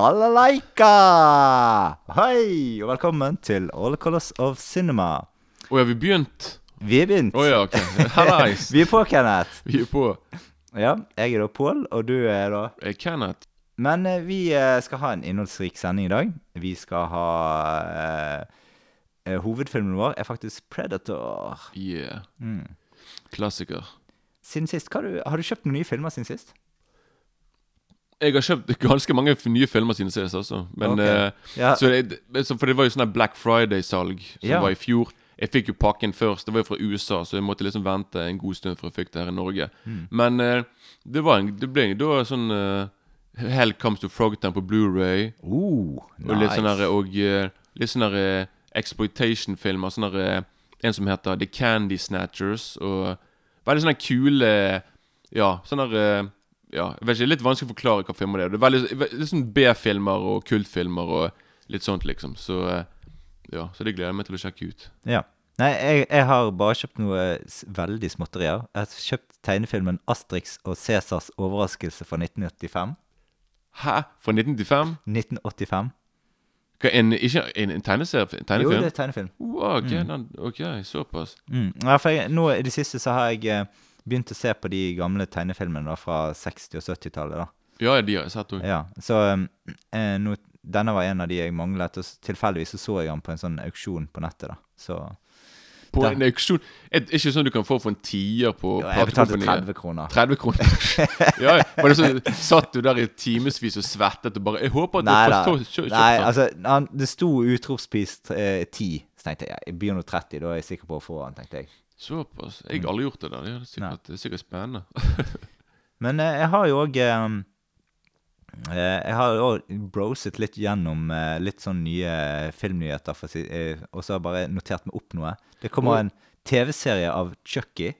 Balalaika! Hei, og velkommen til All Colors of Cinema. Å ja, vi begynt? Vi er begynt. Å ja, ok. Hallais. Vi er på, Kenneth. Vi er på. Ja, jeg er da Pål, og du er da Jeg er Kenneth. Men eh, vi eh, skal ha en innholdsrik sending i dag. Vi skal ha eh, eh, Hovedfilmen vår er faktisk Predator. Yeah. Mm. Klassiker. Siden sist, hva har, du, har du kjøpt noen nye filmer siden sist? Jeg har kjøpt ganske mange nye filmer siden sist, altså. Men okay. eh, Ja, så det, For det var jo sånn Black Friday-salg som yeah. var i fjor. Jeg fikk jo pakken først. Det var jo fra USA, så jeg måtte liksom vente en god stund før jeg fikk det her i Norge. Mm. Men eh, det var en, det ble da sånn uh, Hell Comes to Frogtown på Blu-ray oh, Og litt sånn der, og eh, litt sånn der eh, exploitation-filmer. Sånn der eh, En som heter The Candy Snatchers. Og veldig sånne kule Ja, sånn der eh, Ja, jeg vet ikke, Litt vanskelig å forklare hva filmer det er. Det er veldig, ve- litt sånn B-filmer og kultfilmer og litt sånt, liksom. Så eh, ja, så det gleder jeg meg til å sjekke ut. Ja. Nei, jeg, jeg har bare kjøpt noe veldig småtterier. Jeg har kjøpt tegnefilmen 'Astrix og Cæsars overraskelse' fra 1985. Hæ? Fra 1995? 1985. Hva, en, ikke en, en tegneserie? Jo, det er tegnefilm. Wow, ok, mm. ok, såpass. Mm. Ja, for jeg, nå i det siste så har jeg eh, begynt å se på de gamle tegnefilmene da, fra 60- og 70-tallet. da. Ja, de har jeg sett òg. Ja, så um, eh, no, Denne var en av de jeg manglet, og tilfeldigvis så, så jeg den på en sånn auksjon på nettet. da. Så På Da- en auksjon Er det ikke sånn du kan få for en tier på ja, jeg betalte 30 kroner. 30 kroner. ja. Var det sånn, satt du der i timevis og svettet og bare Jeg håper at Nei du får kjø- Nei, altså, han, det sto utropspris eh, 10. Så tenkte jeg jeg begynner nå 30, da er jeg sikker på å få den, tenkte jeg. Såpass. Jeg har aldri gjort det der. Det er sikkert, det er sikkert spennende. Men eh, jeg har jo òg eh, Jeg har jo òg broset litt gjennom eh, litt sånn nye filmnyheter, si, og så har jeg bare notert meg opp noe. Det kommer en TV-serie av Chucky.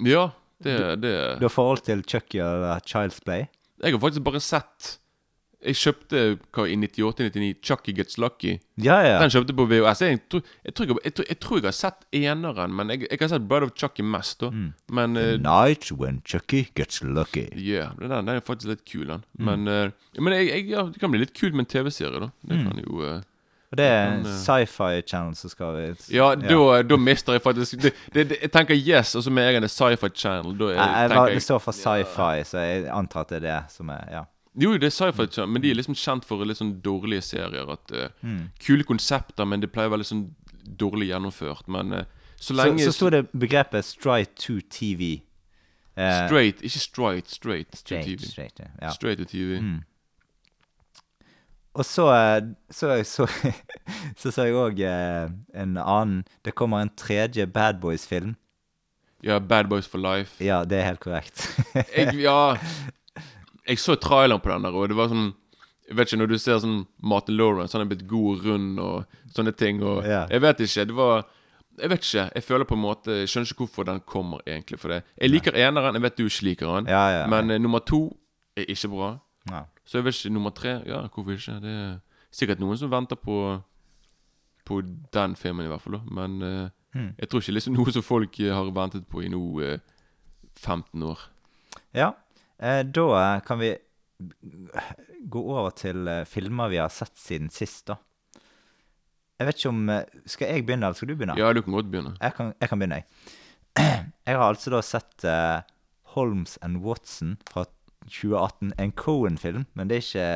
Ja, det, det Du har forhold til Chucky eller Child's Play? Jeg har faktisk bare sett Jeg kjøpte hva, i 98-99 Chucky Gets Lucky. Ja, ja. Den kjøpte på VHS. Jeg tror jeg, tror jeg, tror, jeg tror jeg har sett eneren, men jeg, har sett Bride of Chucky mest. da Mm. Men eh, Night when Chucky gets lucky. Ja, den, den er faktisk litt kul, den. Mm. Men, uh, men ja, det kan bli litt kult med en TV-serie, da. Det Mm. kan jo uh, det er en sci-fi channel som skal Ja, Da, da mister jeg faktisk det, det, det, Jeg tenker yes, og så med en Sci-Fi Channel. Da er, jeg, det står for sci-fi, så jeg antar at det er det som er Ja. Jo, det er Sci-Fi men de er liksom kjent for litt sånn dårlige serier. At uh, Mm. Kule konsepter, men det pleier å være litt sånn dårlig gjennomført. Men uh, så Så, lenge så sto det begrepet straight to TV. Uh, Straight, ikke straight, straight, to TV. straight, ja. Straight to TV. Mm. Og så eh, så så, så, så jeg òg eh, en annen Det kommer en tredje Bad Boys-film. Ja, Bad Boys for Life. Ja, det er helt korrekt. jeg, ja Jeg så traileren på den der, og det var sånn Jeg vet ikke, når du ser sånn Martin Lawrence, han er blitt god rund og sånne ting, og yeah. Jeg vet ikke. Det var Jeg vet ikke. Jeg føler på en måte Jeg skjønner ikke hvorfor den kommer, egentlig. For det Jeg liker eneren. Jeg vet du ikke liker den. ja, ja. Men eh, nummer to er ikke bra. Nei. Så jeg vet ikke. Nummer tre Ja, hvorfor ikke? Det er sikkert noen som venter på På den filmen, i hvert fall. da Men uh, hmm. jeg tror ikke liksom noe som folk eh, har ventet på i nå uh, 15 år. Ja, da eh, kan vi gå over til eh, filmer vi har sett siden sist, da. Jeg vet ikke om eh, Skal jeg begynne, eller skal du begynne? Ja, du kan godt begynne. Jeg, kan, jeg kan begynne, jeg. Jeg har altså da sett eh, Holmes and Watson fra 2018. En Cohen-film, men det er ikke,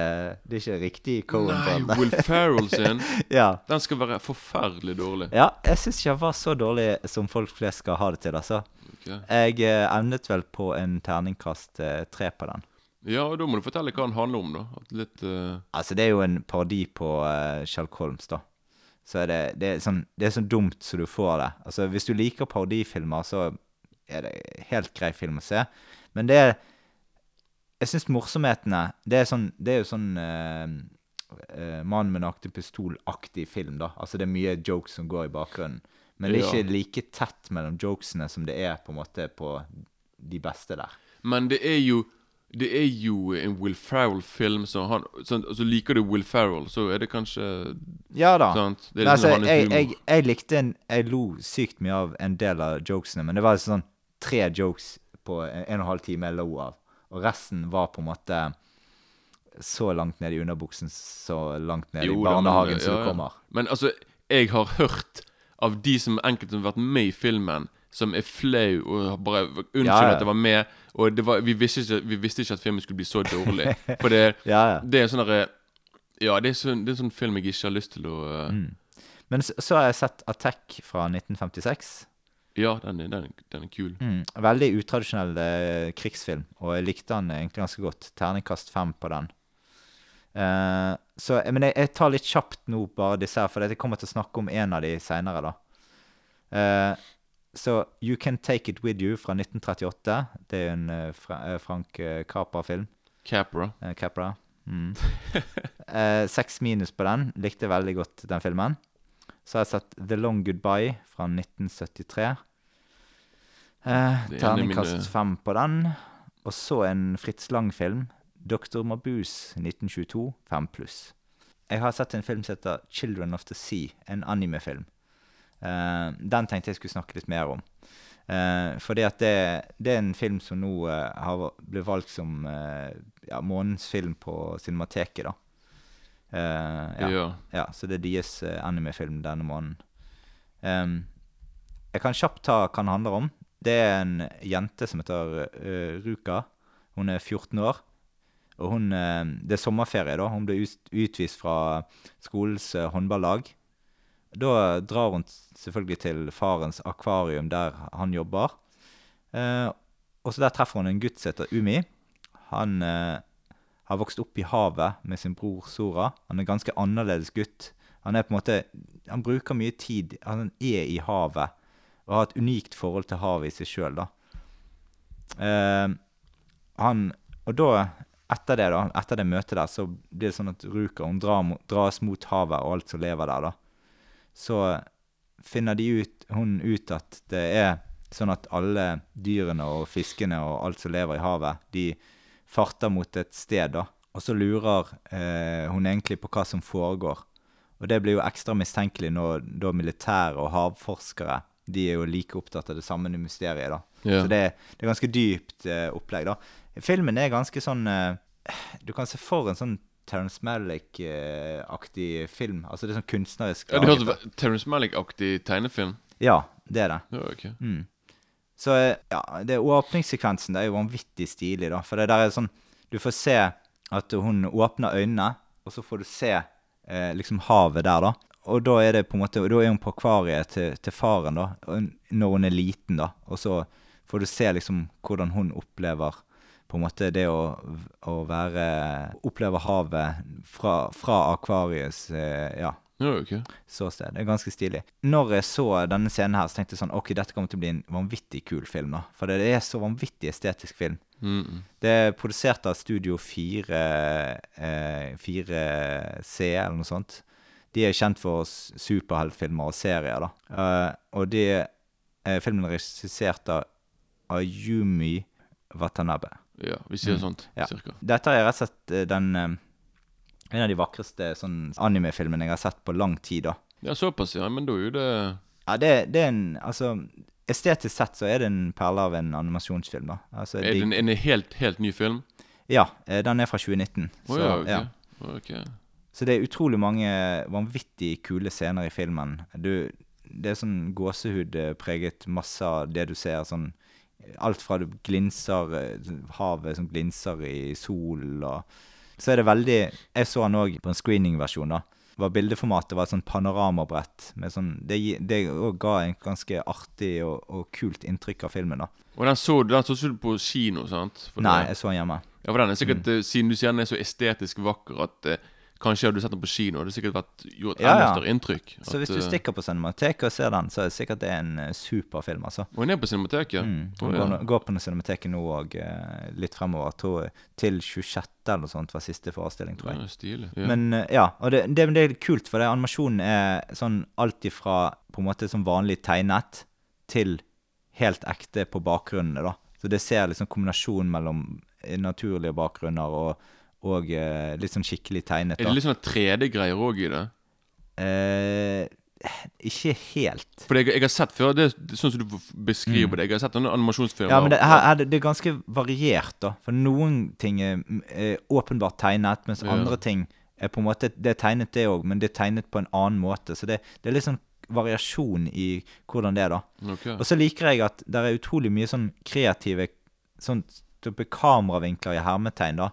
det er ikke riktig Cohen. Nei, Will Ferrell sin. ja. Den skal være forferdelig dårlig. ja, jeg syns ikke den var så dårlig som folk flest skal ha det til, altså. Okay. Jeg eh, evnet vel på en terningkast eh, tre på den. Ja, og da må du fortelle hva den handler om, da. Litt uh... Altså, det er jo en parodi på uh, Sherlock Holmes, da. Så er det, det, er sånn, det er sånn dumt så du får det. Altså, Hvis du liker parodifilmer, så er det helt grei film å se. Men det er Jeg syns morsomhetene Det er sånn Det er jo sånn uh, Mannen med nakne pistol-aktig film, da. Altså, det er mye jokes som går i bakgrunnen. Men det er ikke like tett mellom jokesene som det er på en måte på de beste der. Men det er jo Det er jo en Will Ferrell-film, så han så, så liker du Will Ferrell, så er det kanskje Ja da. sant? Det er er altså, liksom jeg, jeg, jeg likte en Jeg lo sykt mye av en del av jokesene, men det var sånn tre jokes på en, en og en halv time jeg lo av. Og resten var på en måte så langt ned i underbuksen, så langt ned Jo i barnehagen som ja, du kommer. Men altså, jeg har hørt av de som enkelte som har vært med i filmen, som er flau og bare unnskyld Ja, ja. at jeg var med. Og det var, vi, visste ikke, vi visste ikke at filmen skulle bli så dårlig. For det, Ja, ja. det er sånn derre Ja, det er, sånn, det er en sånn film jeg ikke har lyst til å uh, Mm. Men så, så har jeg sett Attack fra 1956. Ja, den er, den, er- den er kul. Mm. Veldig utradisjonell eh, krigsfilm, og jeg likte den egentlig ganske godt. Terningkast fem på den. Eh, så, men jeg, jeg tar litt kjapt nå bare disse her, for jeg kommer til å snakke om en av de seinere, da. Eh, så You Can Take It With You fra 1938. Det er jo en eh, fra, eh, Frank eh, Capra-film. Capra. Eh, Capra. Mm. Eh, Seks minus på den. Likte veldig godt den filmen. Så har jeg sett The Long Goodbye fra 1973. Eh, er Terningkast fem på den. Og så en Fritz Lang-film. Dr. Mabuse 1922. Fem pluss. Jeg har sett en film som heter Children of the Sea. En animefilm. Eh, den tenkte jeg skulle snakke litt mer om. Eh, fordi at det, det er en film som nå eh, har blitt valgt som eh, ja, månedens film på Cinemateket, da. Eh, ja. Ja. ja, så det er deres eh, animefilm denne måneden. Um, jeg kan kjapt ta hva den handler om. Det er en jente som heter eh, Ruka. Hun er 14 år. Og hun, eh, det er sommerferie, da. Hun ble ut, utvist fra skolens eh, håndballag. Da drar hun selvfølgelig til farens akvarium der han jobber. Eh, og så der treffer hun en gutt som heter Umi. Han eh, har vokst opp i havet med sin bror Sora. Han er en ganske annerledes gutt. Han er på en måte Han bruker mye tid Han er i havet og har et unikt forhold til havet i seg sjøl. Eh, Og da, etter det, da, etter det møtet der, så blir det sånn at Ruka hun drar, dras mot havet og alt som lever der, da. Så finner de ut, hun ut at det er sånn at alle dyrene og fiskene og alt som lever i havet, de farter mot et sted, da. Og så lurer eh, hun egentlig på hva som foregår. Og det blir jo ekstra mistenkelig når da militære og havforskere de er jo like opptatt av det samme mysteriet. da. Ja. Så det, det er ganske dypt eh, opplegg. da. Filmen er ganske sånn eh, Du kan se for en sånn Terence Malick-aktig film. Altså det er sånn kunstnerisk ja du hørte Terence Malick-aktig tegnefilm. Ja, det er det. Ja, ok. Mm. Så eh, ja, det åpningssekvensen det er jo vanvittig stilig, da. For det der er sånn Du får se at hun åpner øynene, og så får du se eh, liksom havet der, da. Og da er det på en måte Da er hun på akvariet til, til faren, da. Når hun er liten, da. Og så får du se liksom hvordan hun opplever på en måte det å, å være Oppleve havet fra, fra akvariets eh, Ja, Ja, ok. ståsted. Det er ganske stilig. Når jeg så denne scenen her, så tenkte jeg sånn Ok, dette kommer til å bli en vanvittig kul film, da. For det er så vanvittig estetisk film. Mm -mm. Det er produsert av Studio 4, eh, 4C, eller noe sånt. De er kjent for superheltfilmer og serier, da. Eh, og de, eh, filmen er regissert av Ayumi Watanabe. Ja, vi sier Mm. sånt, Ja. cirka. Dette er rett og slett eh, den eh, En av de vakreste sånn animefilmene jeg har sett på lang tid, da. Ja, såpass, ja. Men da er jo det Ja, det, det er en Altså, estetisk sett så er det en perle av en animasjonsfilm, da. Altså, Er det en, en helt, helt ny film? Ja, eh, den er fra 2019. Å Så, ja, ok. ja. Ok. Så det er utrolig mange vanvittig kule scener i filmen. Du, det er sånn gåsehudpreget masse av det du ser. sånn Alt fra det glinser eh, Havet som glinser i solen, og Så er det veldig Jeg så den òg på en screeningversjon, da. Var bildeformatet var et sånn panoramabrett. Med sånn, det det ga en ganske artig og, og kult inntrykk av filmen, da. Og den så, den så du på kino, sant? For Nei, det- jeg så den hjemme. Ja, for den er sikkert, mm. Siden du sier den er så estetisk vakker at eh, kanskje hadde du sett den på kino, hadde det sikkert vært gjort Ja, enda større inntrykk. Så hvis du eh, stikker på Cinemateket og ser den, så er det sikkert det en eh, superfilm, altså. Og hun er på Cinemateket? Mm. Hun Han ja. går, går på Cinemateket nå og eh, litt fremover. Tror til 26. eller noe sånt var siste forestilling, tror jeg. Ja, stilig. Ja. Men ja, og det, det, det er kult, for det, animasjonen er sånn alt ifra på en måte som vanlig tegnet til helt ekte på bakgrunnene, da. Så det ser liksom kombinasjonen mellom naturlige bakgrunner og, og eh, litt sånn skikkelig tegnet. er da. det litt sånn 3D-greier òg i det? Eh, Ikke helt. For jeg, jeg har sett før, det, er sånn som du beskriver beskriver det. Jeg har sett noen animasjonsfilmer. Mm. Ja, men det, her, er det, er ganske variert, da. For noen ting er, mm, er åpenbart tegnet, mens Ja. andre ting er på en måte Det er tegnet, det òg, men det er tegnet på en annen måte. Så det, det er litt sånn variasjon i hvordan det er, da. Okay. Og så liker jeg at det er utrolig mye sånn kreative sånn type kameravinkler i hermetegn, da.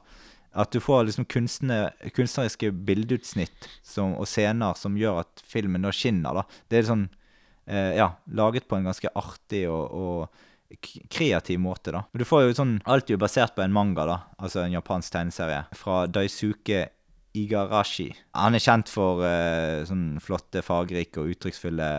At du får liksom kunstne, kunstneriske bildeutsnitt som, og scener som gjør at filmen da skinner, da. Det er sånn eh, Ja, laget på en ganske artig og, og kreativ måte, da. Men du får jo sånn Alt er jo basert på en manga, da. Altså en japansk tegneserie. Fra Daisuke Igarashi. Han er kjent for eh, sånn flotte, fargerike og uttrykksfulle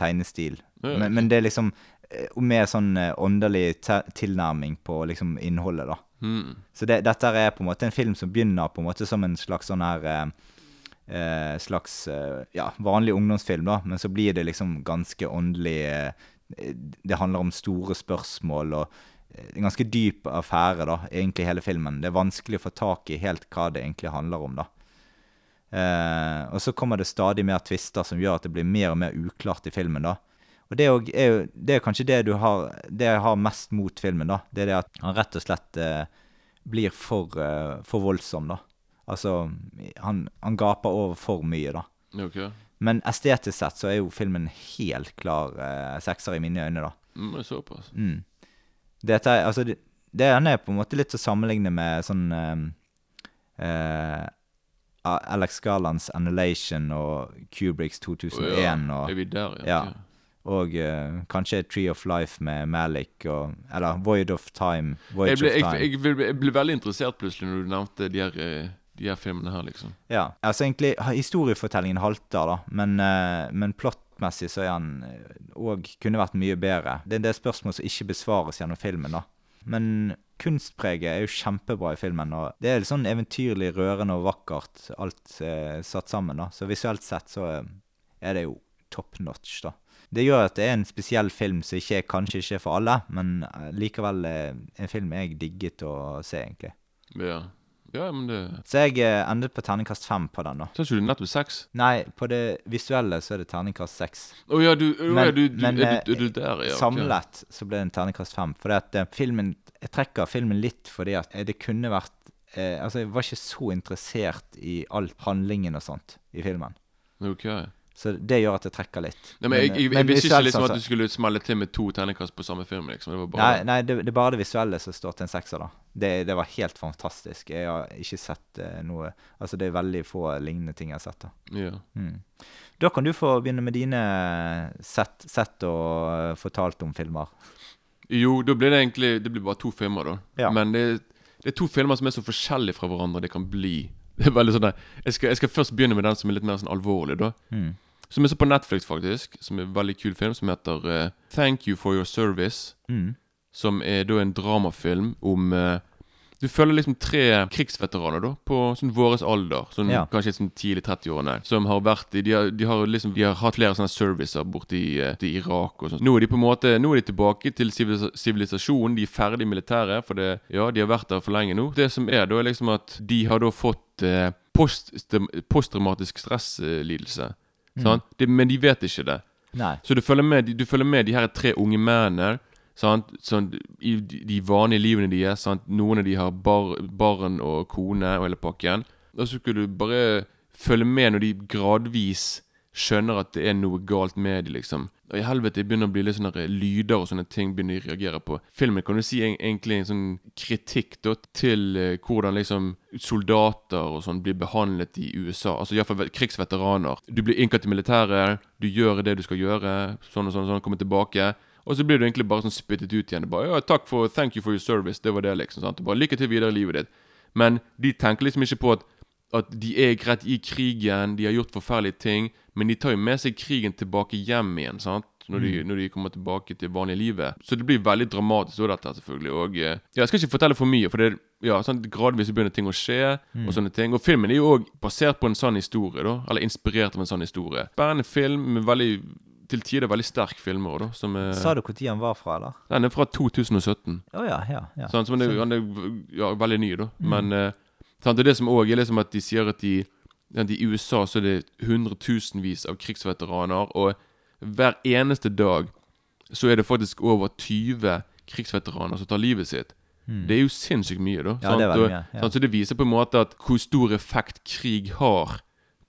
tegnestil. Men, men det er liksom eh, med sånn eh, åndelig tilnærming på liksom innholdet, da. Mm. Så det, dette er på en måte en film som begynner på en måte som en slags sånn her eh, eh, Slags eh, ja, vanlig ungdomsfilm, da, men så blir det liksom ganske åndelig eh, Det handler om store spørsmål og eh, en ganske dyp affære, da, egentlig hele filmen. Det er vanskelig å få tak i helt hva det egentlig handler om, da. Eh, og så kommer det stadig mer tvister som gjør at det blir mer og mer uklart i filmen, da. Og det er, jo, Det er kanskje det du har Det jeg har mest mot filmen, da. Det er det at han rett og slett eh, blir for, eh, for voldsom, da. Altså han, han gaper over for mye, da. Ok. Men estetisk sett så er jo filmen helt klar eh, sekser i mine øyne, da. Mm, såpass. Mm. Dette altså, det, det er på en måte litt å sammenligne med sånn eh, eh, Alex Garlands 'Annihilation' og Kubricks 2001 og Er vi der, ja? Ja. Og uh, kanskje 'Tree of Life' med Malik, og, eller 'Void of Time'. Voyage Jeg ble, of jeg, Time. jeg, ble, jeg ble veldig interessert plutselig når du nevnte de her, eh, de her filmene her, liksom. Ja, altså egentlig Historiefortellingen halter, da, men, uh, men plottmessig så er han òg kunne vært mye bedre. Det er en del spørsmål som ikke besvares gjennom filmen, da. Men kunstpreget er jo kjempebra i filmen, og det er litt sånn eventyrlig rørende og vakkert, alt eh, satt sammen, da. Så visuelt sett så er det jo top notch, da. Det gjør at det er en spesiell film som ikke, er- kanskje ikke er for alle, men eh, likevel eh, en film jeg digget å se, egentlig. Ja, ja men det Så jeg eh, endet på terningkast fem på den, da. Sa ikke du nettopp seks? Nei, på det visuelle så er det terningkast seks. Å ja, du, oh, Men- ja, du, du, men, er, du, er du der, ja? Samlet Samlet så ble det en terningkast fem. Fordi at filmen Jeg trekker filmen litt fordi at det kunne vært eh, Altså, jeg var ikke så interessert i all handlingen og sånt i filmen. Ok. Så det gjør at det trekker litt. Nei, men jeg, jeg, jeg, visste ikke liksom sånn at du skulle smelle til med to terningkast på samme film, liksom. Det var bare Nei, nei det, det er bare det visuelle som står til en sekser, da. Det, det var helt fantastisk. Jeg har ikke sett eh, noe Altså, det er veldig få lignende ting jeg har sett, da. Ja. Mm. Da kan du få begynne med dine sett, sett og uh, fortalt om filmer. Jo, da blir det egentlig Det blir bare to filmer, da. Ja. Men det, det er to filmer som er så forskjellige fra hverandre det kan bli. Det er veldig sånn der jeg skal, jeg skal først begynne med den som er litt mer sånn alvorlig, da. Mm. Som er så på Netflix, faktisk. Som er en veldig kul film, som heter uh, Thank You For Your Service. Mm. Som er da en dramafilm om uh, Du følger liksom tre krigsveteraner da på sånn våres alder. Sånn, Ja. Kanskje sånn tidlig 30-årene. Som har vært i de har, de har liksom De har hatt flere sånne servicer borti uh, til Irak og sånn. Nå er de på en måte Nå er de tilbake til sivilisasjonen. De er ferdig i militæret. For det Ja, de har vært der for lenge nå. Det som er da, er liksom at de har da fått eh, post, posttraumatisk stresslidelse. Sant? Det, men de vet ikke det. Nei. Så du følger med, du følger med de her tre unge mennene? Sånn, i de de vanlige livene deres. Noen av de har bar, barn og kone og hele pakken. Og så skulle du bare følge med når de gradvis skjønner at det er noe galt med dem, liksom. Og i helvete det begynner å bli litt sånne lyder og sånne ting begynner de å reagere på. Filmen kan du si egentlig en sånn kritikk da, til eh, hvordan liksom soldater og sånn blir behandlet i USA. Altså iallfall krigsveteraner. Du blir innkalt i militæret, du gjør det du skal gjøre, sånn og sånn, og sånn, kommer tilbake. Og så blir du egentlig bare sånn spyttet ut igjen. Bare, ja, takk for, thank you for your service. Det var det, liksom. sant? Bare Lykke til videre i livet ditt. Men de tenker liksom ikke på at, at de er greit i krigen, de har gjort forferdelige ting, men de tar jo med seg krigen tilbake hjem igjen, sant? Når de, når de kommer tilbake til vanliglivet. Så det blir veldig dramatisk, også dette, selvfølgelig. Og eh, ja, Jeg skal ikke fortelle for mye, for det, ja, sånn, gradvis begynner ting å skje. Og sånne ting Og filmen er jo òg basert på en sann historie, da. Eller inspirert av en sann historie. Spennende film med veldig til tider veldig sterk filmer. da som er, Sa du når den var fra, eller? Den er fra 2017. Oh, ja, ja. ja. Sånn, Så den er, er ja, veldig ny, da. Men uh, sant? det er det som òg er liksom at de sier at de I USA så er det hundretusenvis av krigsveteraner, og hver eneste dag så er det faktisk over 20 krigsveteraner som tar livet sitt. Det er jo sinnssykt mye, da. Ja, det mye, ja. Så det viser på en måte at hvor stor effekt krig har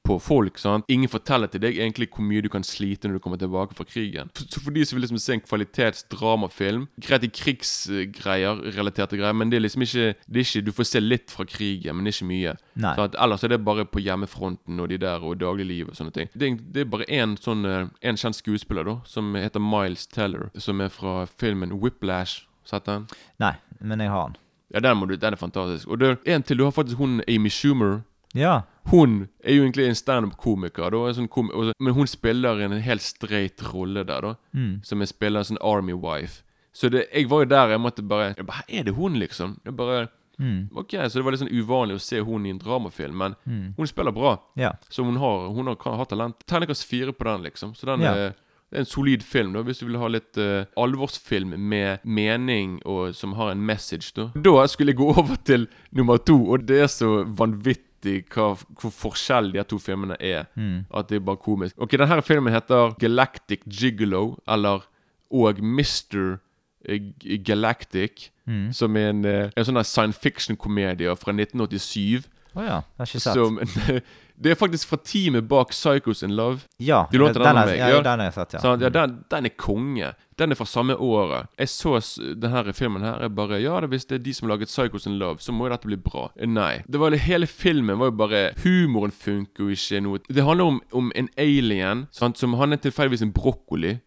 på folk. sant? Ingen forteller til deg egentlig hvor mye du kan slite når du kommer tilbake fra krigen. Så så for de som vil liksom se en kvalitetsdramafilm Greit i krigsgreier, relaterte greier, men det er liksom ikke, det er ikke Du får se litt fra krigen, men ikke mye. Nei. Så at ellers er det bare på hjemmefronten og de der og dagliglivet og sånne ting. Det, det er bare én sånn eh, En kjent skuespiller, da, som heter Miles Teller, som er fra filmen Whiplash. Sett den? Nei, men jeg har den. Ja, den, må du, den er fantastisk. Og det er en til. Du har faktisk hun Amy Schumer. Ja. Hun er jo egentlig en standup-komiker, sånn kom men hun spiller en helt streit rolle der, da. Mm. Som jeg spiller en sånn Army Wife. Så det, jeg var jo der, jeg måtte bare jeg bare, Er det hun, liksom? Jeg bare Mm. Ok, Så det var litt sånn uvanlig å se hun i en dramafilm, men Mm. hun spiller bra. Ja. Så hun har, hun har, har ha talent. Terningkast fire på den, liksom. Så den Ja. er, det er en solid film, da, hvis du vil ha litt uh, alvorsfilm med mening og som har en message, da. Da skulle jeg gå over til nummer to, og det er så vanvittig hva, hvor forskjellig de to filmene er. Mm. At det er bare komisk. Ok, denne filmen heter Galactic Gigolo, eller og Mr. Galactic, Mm. som er en, eh, en sånn science fiction-komedie fra 1987. Å ja. Det har ikke sett. Som, det er faktisk fra teamet bak Psychos in Love. ja, Du lånte den den av meg, Ja, ja. den har jeg sett, ja. Så, ja, den, den er konge. Den er fra samme året. Jeg så denne filmen her. Jeg bare Ja, hvis det er de som har laget Psychos in Love, så må jo dette bli bra. Nei. Det var Hele filmen var jo bare Humoren funker jo ikke noe Det handler om, om en alien sant? som Han er tilfeldigvis en brokkoli.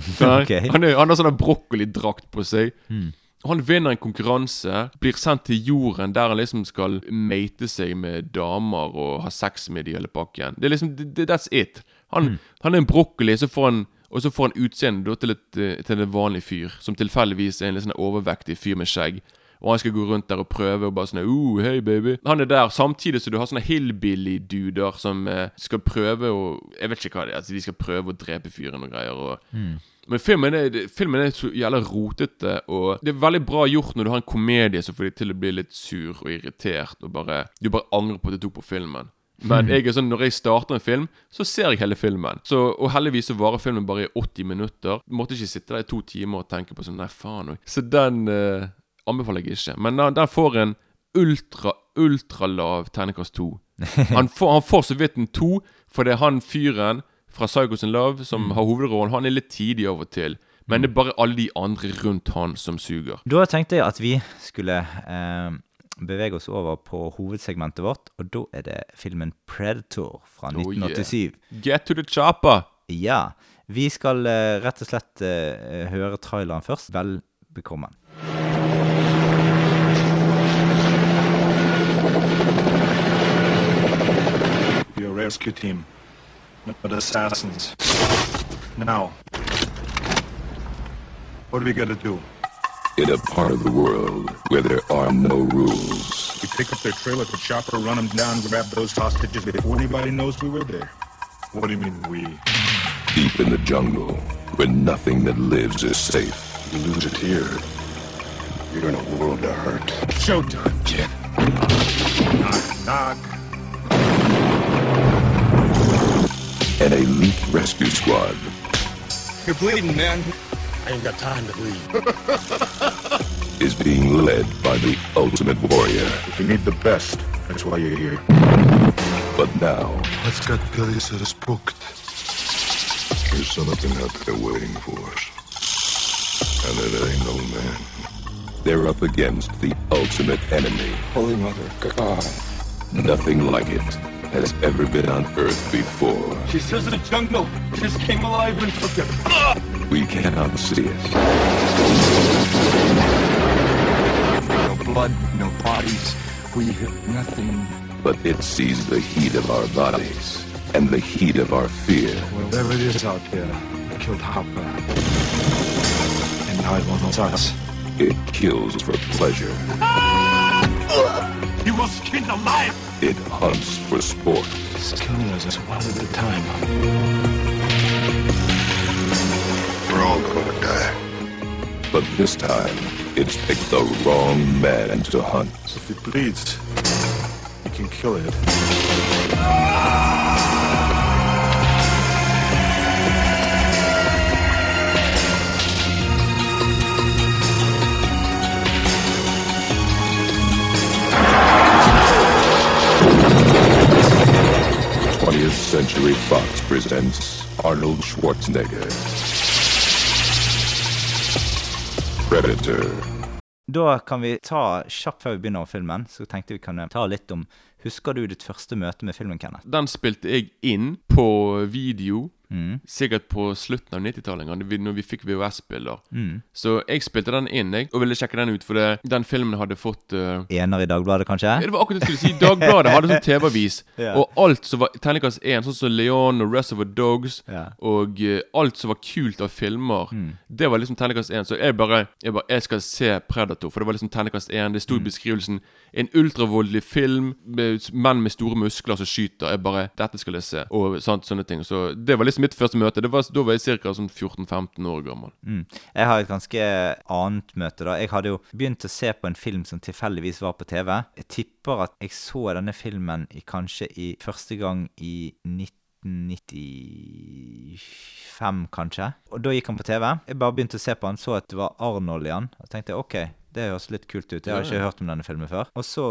okay. Han, er, han har sånn brokkolidrakt på seg. Mm. Han vinner en konkurranse, blir sendt til jorden der han liksom skal mate seg med damer og ha sex med de hele pakken. Det er liksom, det, That's it. Han, han er en brokkoli, så får han og så får han utseende til, et, eh, til en vanlig fyr, som tilfeldigvis er en litt sånn overvektig fyr med skjegg. Og han skal gå rundt der og prøve og bare sånn oh, hei baby Han er der samtidig som du har sånne hillbilly-duder som eh, skal prøve å Jeg vet ikke hva det er. Altså, de skal prøve å drepe fyren og greier. Og, men filmen er, filmen er så jævla rotete, og det er veldig bra gjort når du har en komedie som får deg til å bli litt sur og irritert, og bare Du bare angrer på at du tok på filmen. Men jeg er sånn, når jeg starter en film, så ser jeg hele filmen. Så, og heldigvis så varer filmen bare i 80 minutter. Måtte ikke sitte der i to timer og tenke på sånn Nei, faen òg. Så den eh, anbefaler jeg ikke. Men den, den får en ultra, ultralav terningkast to. Han får, han får så vidt en to, fordi det han fyren fra Psychos in Love som har hovedrollen. Han er litt tidig av og til. Men det er bare alle de andre rundt han som suger. Da tenkte jeg at vi skulle eh, bevege oss over på hovedsegmentet vårt, og da er det filmen Predator fra Oh, yeah. 1987. Get to the chopper! Ja. Vi skal eh, rett og slett eh, høre traileren først. Vel bekommen. Your rescue team, but assassins. Now, what are we gonna do? in a part of the world where there are no rules. We pick up their trailer, the chopper, run them down, grab those hostages before anybody knows we were there. What do you mean we? Deep in the jungle, where nothing that lives is safe. You lose it here, you're in a world of hurt. Showtime, kid. Knock, knock. An elite rescue squad You're bleeding, man. I ain't got time to bleed. is being led by the ultimate warrior. You need the best. That's why you're here. But now, Let's get places booked. there's something out there waiting for us. And it ain't no man. They're up against the ultimate enemy. Holy Mother, God. Nothing like it has ever been on Earth before. She says in the jungle. Just came alive and took it. We cannot see it, No blood, no bodies. We hear nothing. but it sees the heat of our bodies and the heat of our fear. Whatever it is out there, it killed Hopper. And now it wants us. It kills for pleasure. Ah! You will skin alive! It hunts for sport. It's killing us one at a time. We're all gonna die. But this time, it's picked the wrong man to hunt. If it bleeds, you can kill it. Twentieth Century Fox presents Arnold Schwarzenegger. Predator. Da kan vi ta kjapt før vi begynner om filmen, så tenkte vi kan ta litt om Husker du ditt første møte med filmen, Kenneth? Den spilte jeg inn på video. Mm. Sikkert på slutten av 90-tallet, en gang, vi- når vi fikk VHS-bilder. Mm. Så jeg spilte den inn jeg, og ville sjekke den ut, for det, den filmen hadde fått uh, Ener i Dagbladet, kanskje? Det var akkurat det jeg skulle si. Dagbladet hadde sånn TV-avis. Ja. Og alt som var terningkast 1, sånn som Leon og Reservoir Dogs, Ja. og uh, alt som var kult av filmer, Mm. det var liksom terningkast 1. Så jeg bare, jeg bare Jeg skal se Predator, for det var liksom terningkast 1. Det sto Mm. i beskrivelsen en ultravoldelig film med menn med store muskler som skyter. Jeg bare Dette skal jeg se. Og sant, sånne ting. Så det var liksom mitt første møte. Var, da var jeg ca. Sånn 14-15 år gammel. Mm. Jeg har et ganske annet møte. da Jeg hadde jo begynt å se på en film som tilfeldigvis var på TV. Jeg tipper at jeg så denne filmen i, kanskje i første gang i 1995, kanskje. Og da gikk han på TV. Jeg bare begynte å se på han, så at det var Arnold i han. Og tenkte ok, det høres litt kult ut. Jeg har ikke hørt om denne filmen før. Og så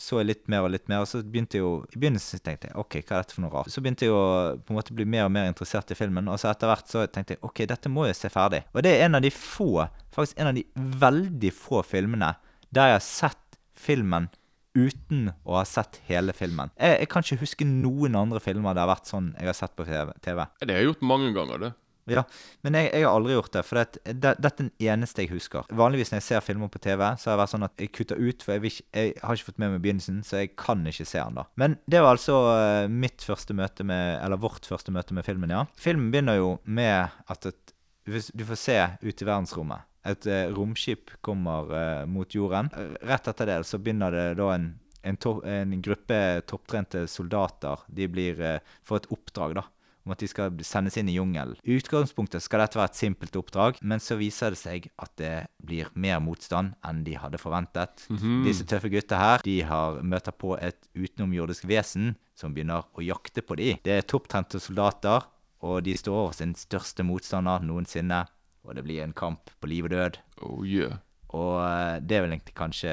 så jeg litt mer og litt mer, og så begynte jeg jo I begynnelsen tenkte jeg ok, hva er dette for noe rart? Så begynte jeg å på en måte bli mer og mer interessert i filmen, og så etter hvert så tenkte jeg ok, dette må jeg se ferdig. Og det er en av de få, faktisk en av de veldig få filmene der jeg har sett filmen uten å ha sett hele filmen. Jeg, jeg kan ikke huske noen andre filmer det har vært sånn jeg har sett på TV. TV. Det har jeg gjort mange ganger, det. Ja, men jeg, jeg har aldri gjort det, for det, det, dette er den eneste jeg husker. Vanligvis når jeg ser filmer på TV, så har jeg vært sånn at jeg kutter ut, for jeg, vil jeg har ikke fått med meg begynnelsen, så jeg kan ikke se den da. Men det var altså eh, mitt første møte med, eller vårt første møte med filmen, ja. Filmen begynner jo med at et, du får se ut i verdensrommet. Et eh, romskip kommer uh, mot jorden. Rett etter det så begynner det da en, en, to, en gruppe topptrente soldater. De blir, får et oppdrag, da om at de skal sendes inn i jungelen. I utgangspunktet skal dette være et simpelt oppdrag, men så viser det seg at det blir mer motstand enn de hadde forventet. Disse tøffe gutta her de har møter på et utenomjordisk vesen som begynner å jakte på dem. Det er topptrente soldater, og de står over sin største motstander noensinne. Og det blir en kamp på liv og død. Oh yeah. Og eh, det er vel egentlig kanskje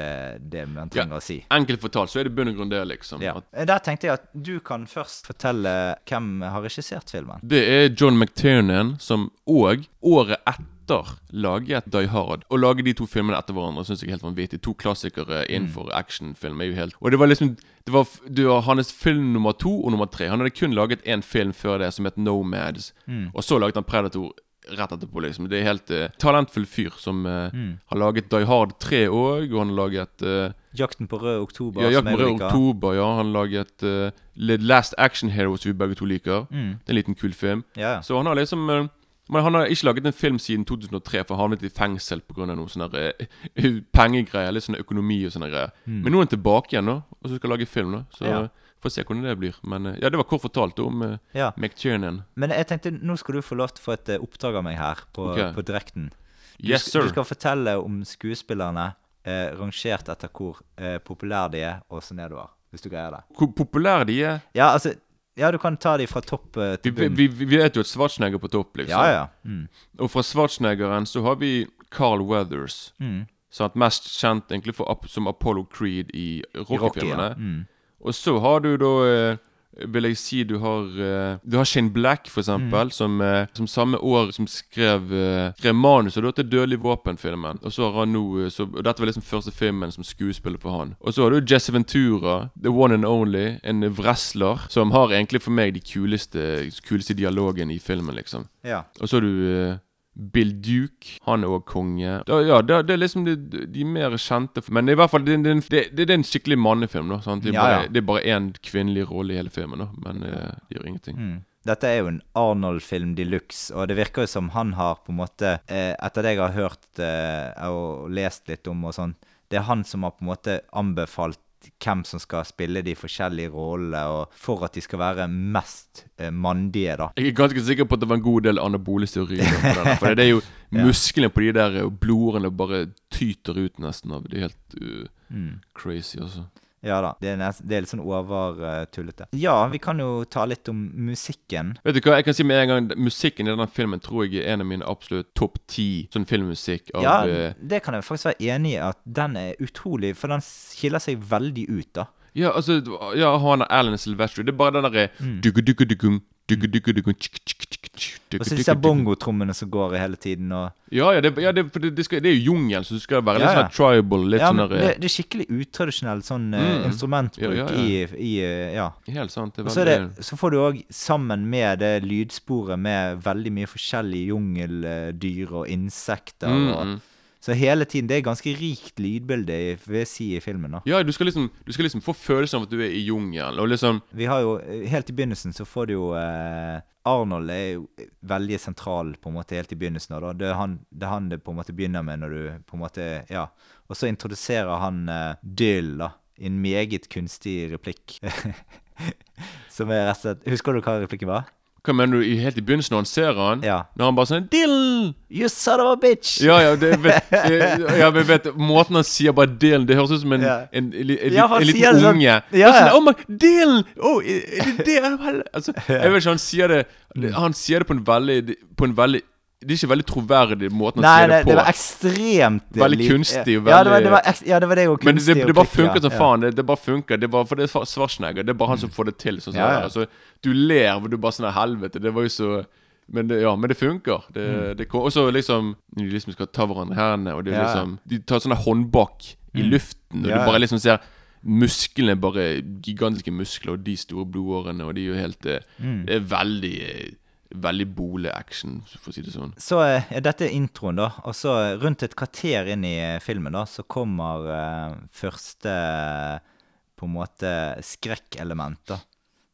det man trenger å si. Enkelt fortalt så er det bunn og grunn det, liksom. Ja. Der tenkte jeg at du kan først fortelle hvem har regissert filmen. Det er John McTiernan som òg, året etter, laget Die Hard. Å lage de to filmene etter hverandre syns jeg er helt vanvittig. To klassikere innenfor actionfilm er jo helt Og det var liksom Det var, det var hans film nummer to og nummer tre. Han hadde kun laget én film før det som het Nomads, og så laget han Predator. Rett etterpå, liksom. Det er helt uh, talentfull fyr som eh, har laget Die Hard 3 òg, og han har laget uh, 'Jakten på rød oktober', ja, Jakten på rød oktober, ja. Han har laget uh, The Last Action Hero, som vi begge to liker. Mm. Det er en liten kul film. Ja. Så han har liksom uh, Men han har ikke laget en film siden 2003, for han havnet i fengsel pga. noe sånne pengegreier. Litt sånne økonomi og sånne greier. Men nå er han tilbake igjen, nå og så skal lage film. nå Så Mm. Ja. Får se hvordan det blir. Men eh, ja, det var kort fortalt om uh, ja. McTiernan. Men jeg tenkte, nå skal du få lov til å få et eh, oppdrag av meg her på, okay. på direkten. Du, Yes, sir. du skal fortelle om skuespillerne eh, rangert etter hvor eh, populære de er, og så nedover. Hvis du greier det. Hvor populære de er. Ja, altså Ja, du kan ta de fra topp eh, til bunn. vi, vi vet jo at Schwarzenegger er på topp, liksom. Ja, ja. Mm. Og fra Schwarzeneggeren så har vi Carl Weathers. Mm. Sant? Mest kjent egentlig for, som Apollo Creed i I Rocky, ja. Mm. Og så har du da eh, Vil jeg si du har eh, Du har Shane Black, for eksempel, som, eh, som samme år som skrev, skrev manuset til Dødelig våpen-filmen. Og så har han nå så, dette var liksom første filmen som skuespiller for han. Og så har du Jesse Ventura, the one and only, en wrestler, som har egentlig for meg de kuleste, kuleste dialogen i filmen, liksom. ja. Og så har du Bill Duke. Han er òg konge. Da, ja, det, det er liksom de, de mer kjente Men i hvert fall det, det, det, er en skikkelig mannefilm. da sant? Det er Ja, bare, ja. det er bare én kvinnelig rolle i hele filmen, da men eh, det gjør ingenting. Mm. Dette er jo en Arnold-film de luxe, og det virker jo som han har på en måte eh, Etter det jeg har hørt eh, og lest litt om og sånn, det er han som har på en måte anbefalt hvem som skal spille de forskjellige rollene, og for at de skal være mest eh, mandige, da. Jeg er ganske sikker på at det var en god del anabole steroider på den. der, For det er jo Ja. musklene på de der blodårene bare tyter ut nesten av Det er helt uh, Mm. crazy, altså. Ja da. Det er, nest, det er litt sånn overtullete. ja, vi kan jo ta litt om musikken. Vet du hva, jeg kan si med en gang Musikken i denne filmen tror jeg er en av mine absolutt topp ti sånn filmmusikk av Ja, eh, det kan jeg faktisk være enig i at den er utrolig For den skiller seg veldig ut, da. Ja, altså Ja, han er Alan Silvestri. Det er bare den derre Mm. Og så disse bongotrommene som går i hele tiden, og Ja, ja, det, ja det, for det, det, skal, det er jo jungel, så du skal være litt Ja, ja. sånn tribal. Litt Ja, sånn men der det, det er skikkelig utradisjonell sånn eh, Mm. instrumentbruk Ja, i, i eh, Ja. Helt sant. Det er Og så, veldig får du òg, sammen med det lydsporet med veldig mye forskjellige jungeldyr og insekter Mm, og mm. Så hele tiden Det er ganske rikt lydbilde, i- vil si, i filmen. da Ja, du skal liksom Du skal liksom få følelsen av at du er i jungelen, liksom Vi har jo Helt i begynnelsen så får du jo eh, Arnold er jo veldig sentral på en måte helt i begynnelsen. da. Det er, han, det er han det på en måte begynner med når du på en måte Ja. Og så introduserer han uh, Dyll, da. I en meget kunstig replikk. Som er rett og slett Husker du hva replikken var? Hva mener du helt i begynnelsen når han ser han? Ja. Når han bare sånn Dill! You son of a bitch! Ja, ja, det, vet, ja, men vet Måten han sier bare Dill Det høres ut som en, Ja. en, en, en, en, Ja, en liten unge. sånn- unge. Ja, sånn, ja. oh my, Dill! Oh, er det det? Altså, jeg vet ikke, han sier det Han sier det på en veldig På en veldig Det er ikke veldig troverdig måten han Nei, sier nei, det på. det var ekstremt Veldig kunstig Veldig, Ja, det var, det var, ja, det var det og men det, det, bare funker som Ja. faen. Det, det bare funker Det bare, for det er Schwarzenegger. Det er bare han som får det til. Sånn, som Ja, altså, du ler, og du bare sånn Helvete, det var jo så men det, ja, men det funker. Det, Mm. det, og så liksom Når de liksom skal ta hverandre i hendene, og det Ja, liksom De tar sånne håndbak i luften, og Ja, du bare liksom ser musklene bare Gigantiske muskler, og de store blodårene, og de er jo helt eh, Mm. Det er veldig eh, Veldig bole-action, for å si det sånn. Så eh, ja, dette er introen, da. Og så eh, rundt et kvarter inn i eh, filmen, da, så kommer eh, første eh, på en måte skrekkelement, da.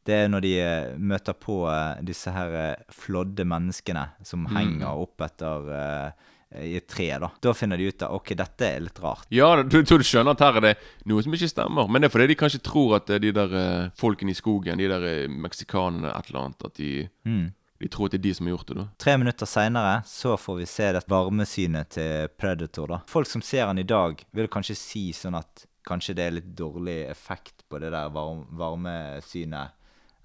Det er når de eh, møter på eh, disse her eh, flådde menneskene som henger opp etter eh, i et tre, da. Da finner de ut at ok, dette er litt rart. Ja, du, du skjønner at her er det noe som ikke stemmer. Men det er fordi de kanskje tror at det de der eh, folkene i skogen, de der eh, meksikanerne, et eller annet At de, Mm. De tror at det er de som har gjort det, da. Tre minutter seinere så får vi se det varmesynet til Predator. da. Folk som ser han i dag, vil kanskje si sånn at kanskje det er litt dårlig effekt på det der varm varmesynet.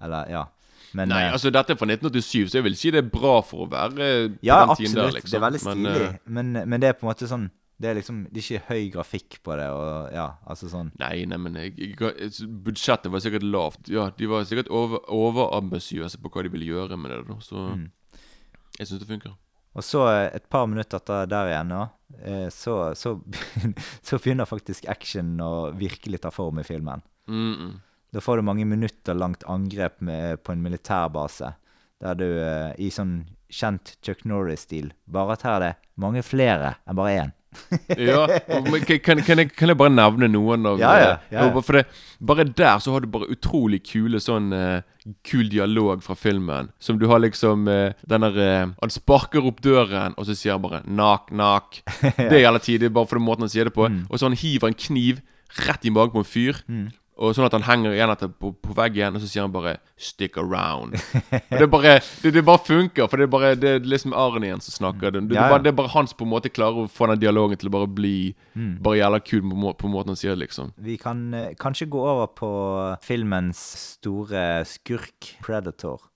Eller, ja. Men Nei, eh, altså dette er fra 1987, så jeg vil si det er bra for å være på Ja, den tiden der, liksom. Ja, absolutt. Det er veldig Men, stilig. eh, Men, men det er på en måte sånn Det er liksom Det er ikke høy grafikk på det, og ja, altså sånn nei, nei, men jeg, jeg, jeg, budsjettet var sikkert lavt. Ja, De var sikkert over, overambisiøse på hva de ville gjøre med det. da Så Mm. jeg syns det funker. Og så eh, et par minutter etter der igjen, da, eh, så, så, så begynner faktisk action å virkelig ta form i filmen. Mm -mm. Da får du mange minutter langt angrep med, på en militærbase. Der du eh, i sånn kjent Chuck Norris-stil Bare at her er det mange flere enn bare én. Ja, men kan, kan, jeg, kan jeg bare nevne noen av Ja, ja, eh, ja, ja. For det, bare der så har du bare utrolig kule sånn uh, Kul dialog fra filmen. Som du har liksom uh, den der uh, Han sparker opp døren, og så sier han bare 'nak, nak'. Det er jævla tidlig, bare for den måten han sier det på. Mm. Og så han hiver en kniv rett i magen på en fyr. Og sånn at han henger igjen etter på, på veggen, og så sier han bare 'stick around'. Og det bare Det, det bare funker, for det er bare Det er liksom Arnien som snakker. Det, det, Ja, er bare, det er bare han som på en måte klarer å få den dialogen til å bare bli Bare jævla kul på, på måten han sier det, liksom. Vi kan uh, kanskje gå over på filmens store skurk, Predator.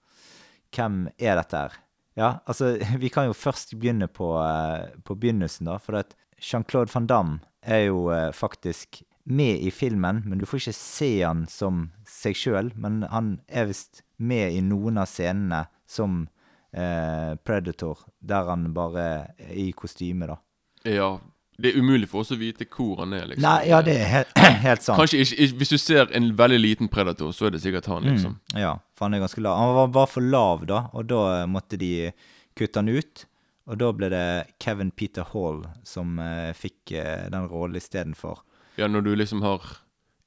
Hvem er dette her? Ja, altså, vi kan jo først begynne på, uh, på begynnelsen, da. For at Jean-Claude van Damme er jo uh, faktisk med i filmen, men du får ikke se han som seg sjøl. Men han er visst med i noen av scenene som eh, Predator, der han bare er i kostyme, da. Ja. Det er umulig for oss å vite hvor han er, liksom. Nei, ja, det er helt, helt sant. Kanskje ikke, ikke Hvis du ser en veldig liten predator, så er det sikkert han, liksom. Mm, ja, for han er ganske lav. Han var bare for lav, da, og da måtte de kutte han ut. Og da ble det Kevin Peter Hall som eh, fikk eh, den rollen istedenfor. Ja, når du liksom har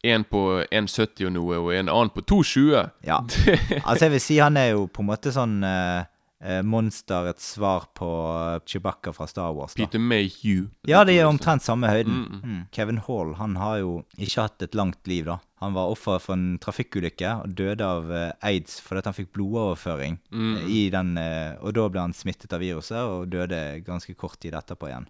en på 1,70 og noe, og en annen på 2,20 Ja. Altså, jeg vil si han er jo på en måte sånn uh, eh, monsterets svar på eh, Chewbacca fra Star Wars. Da. Peter Mayhew. Ja, de er omtrent samme høyden. Mm, Mm. Kevin Hall han har jo ikke hatt et langt liv, da. Han var offer for en trafikkulykke og døde av eh, aids fordi han fikk blodoverføring. Mm. eh, i den, eh, Og da ble han smittet av viruset og døde ganske kort tid etterpå igjen.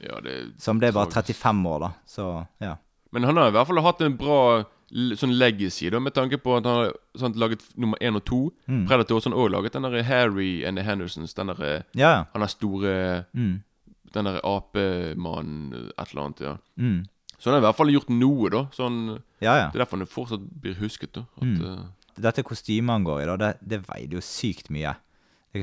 Ja, det Så han ble bare 35 år, da. Så ja. Men han har i hvert fall hatt en bra sånn legacy, da, med tanke på at han har sånn, laget nummer én og to. Mm. Predator har også laget den der Harry and the Hendersons. Den der, Ja, ja. han er store Mm. Den der apemannen, et eller annet, ja. Mm. Så han har i hvert fall gjort noe, da. Sånn, Ja, ja. det er derfor han fortsatt blir husket, da. At, Mm. eh, Dette kostymet han går i, da, det, det veide jo sykt mye. Jeg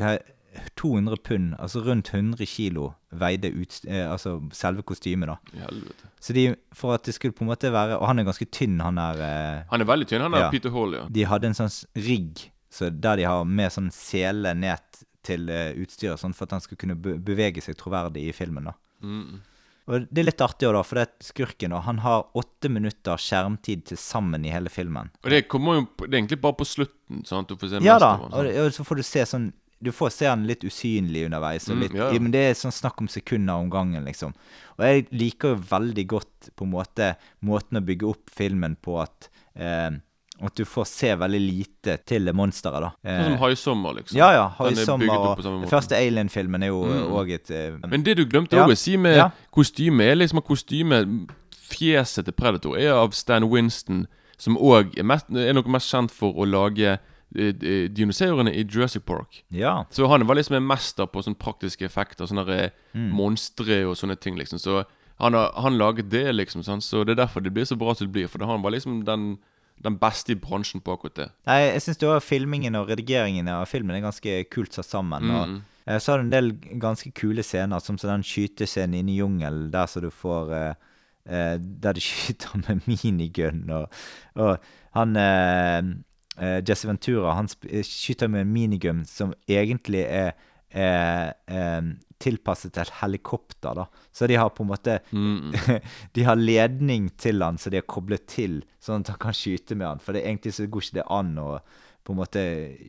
200 pund, altså rundt 100 kilo, veide ut, eh, altså selve kostymet, da. Helvete. Så de, for at det skulle på en måte være Og han er ganske tynn, han der eh, Han er veldig tynn, han er Ja. Peter Hall, ja. De hadde en sånn rigg så der de har med sånn sele ned til eh, utstyret, sånn for at han skulle kunne be bevege seg troverdig i filmen. da. Mm. Og Det er litt artig, da, for det er skurken da, han har åtte minutter skjermtid til sammen i hele filmen. Og det kommer jo Det er egentlig bare på slutten. Sånn at du får se Ja da, og, det- og så får du se sånn Du får se han litt usynlig underveis, Mm, litt, ja, ja. men det er sånn snakk om sekunder om gangen, liksom. Og jeg liker jo veldig godt på en måte måten å bygge opp filmen på at eh, at du får se veldig lite til det monsteret, da. Sånn som Eh, High Summer, liksom. ja, ja. Er bygget opp og Den første Alien-filmen er jo Mm. et eh, Men det du glemte Ja. også å si med Ja. kostyme, er liksom at kostyme Fjeset til Predator er av Stan Winston, som òg er, er noe mest kjent for å lage eh, eh, dinosaurene i Jurassic Park. Ja. Så han var liksom en mester på sånne praktiske effekter, sånne eh, Mm. monstre og sånne ting, liksom. Så han har han laget det, liksom. Sant? Så det er derfor det blir så bra som det blir. For han var liksom den, den beste i bransjen på akkurat det. Nei, jeg syns filmingen og redigeringen av filmen er ganske kult satt sammen. Og Mm. eh, så har du en del ganske kule scener, som så den skytescenen inne i jungelen, der så du får eh, eh, Der de skyter med minigun, og, og han eh, eh, Jesse Ventura han eh, skyter med en minigum som egentlig er er, er tilpasset et helikopter, da. Så de har på en måte Mm. De har ledning til han, så de har koblet til, sånn at han kan skyte med han. For det, egentlig så går ikke det an å på en måte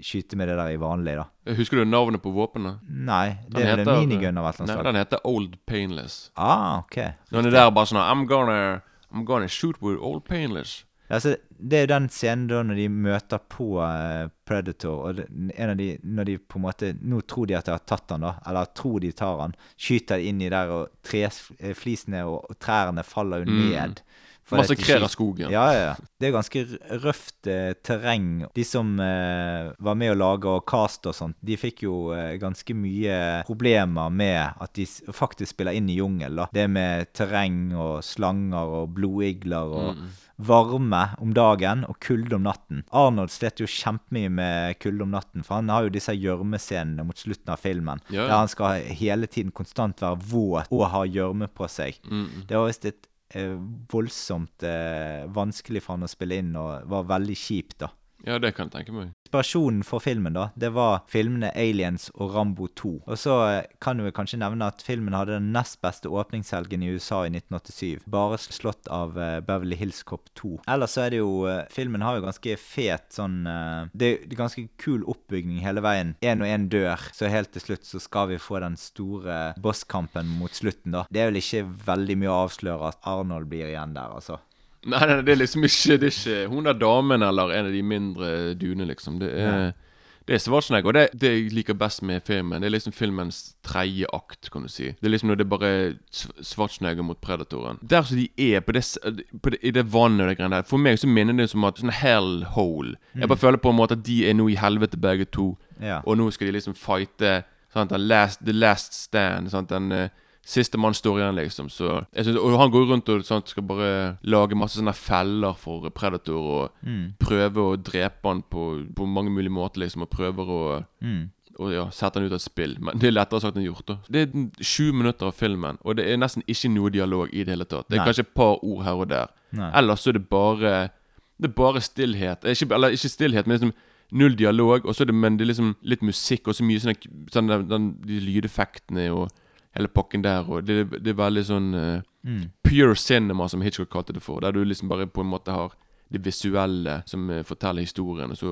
skyte med det der i vanlig, da. Husker du navnet på våpenet? Nei, det Den er vel en minigun av et eller annet slag. den heter Old Painless. Ah, ok. Han er der bare sånn I'm gonna I'm gonna shoot with Old Painless. Altså, det er jo den scenen da når de møter på eh, Predator, og det, en av de Når de på en måte Nå tror de at de har tatt han, da, eller tror de tar han. Skyter inn i der, og treflisene og, og trærne faller jo Mm. ned. fordi at de Massakrerer skyter- skogen. Ja, ja, ja. Det er ganske r- røft eh, terreng. De som eh, var med å lage og cast og sånt, de fikk jo eh, ganske mye problemer med at de s faktisk spiller inn i jungel. da. Det med terreng og slanger og blodigler og Mm. Varme om dagen og kulde om natten. Arnold slet jo kjempemye med kulde om natten, for han har jo disse gjørmescenene mot slutten av filmen. Ja, ja. Der han skal hele tiden konstant være våt og ha gjørme på seg. Mm. Det var visst et eh, voldsomt eh, vanskelig for han å spille inn, og var veldig kjipt, da. Ja, det kan jeg tenke meg. Inspirasjonen for filmen da, det var filmene Aliens og Rambo 2. Og så eh, kan du kanskje nevne at filmen hadde den nest beste åpningshelgen i USA i 1987. Bare slått av eh, Beverly Hills Cop 2. Ellers så er det jo eh, Filmen har jo ganske fet sånn det er ganske kul oppbygning hele veien. Én og én dør, så helt til slutt så skal vi få den store bosskampen mot slutten, da. Det er vel ikke veldig mye å avsløre at Arnold blir igjen der, altså. Nei, nei, det er liksom ikke Det er ikke hun der damen eller en av de mindre duene, liksom. Det er, det er Schwarzenegger. Og det, det jeg liker best med filmen, det er liksom filmens tredje akt, kan du si. Det er liksom når det er bare Schwarzenegger mot Predatoren. Der som de er på det, på det, i det vannet og det greiene der For meg så minner det som at sånn hell hole. Jeg bare føler på en måte at de er nå i helvete, begge to. Ja. Og nå skal de liksom fighte sant, den last, The Last Stand. Sant, den uh, Siste mann står igjen, liksom. Så jeg synes, Og han går rundt og sant, skal bare lage masse sånne feller for Predator og Mm. prøve å drepe han på, på mange mulige måter, liksom. Og prøver å Mm. og ja, sette han ut av spill. Men det er lettere sagt enn gjort. da Det er sju minutter av filmen, og det er nesten ikke noe dialog i det hele tatt. Det er Nei. kanskje et par ord her og der. Nei. Ellers så er det bare Det er bare stillhet. Ikke, eller ikke stillhet, men liksom null dialog. Og så er det, men det er liksom litt musikk og så mye sånn, sånn den, de lydeffektene og hele pakken der. Og det, det er veldig sånn uh, Mm. pure cinema, som Hitchcock kalte det for. Der du liksom bare på en måte har det visuelle som eh, forteller historien. Og så,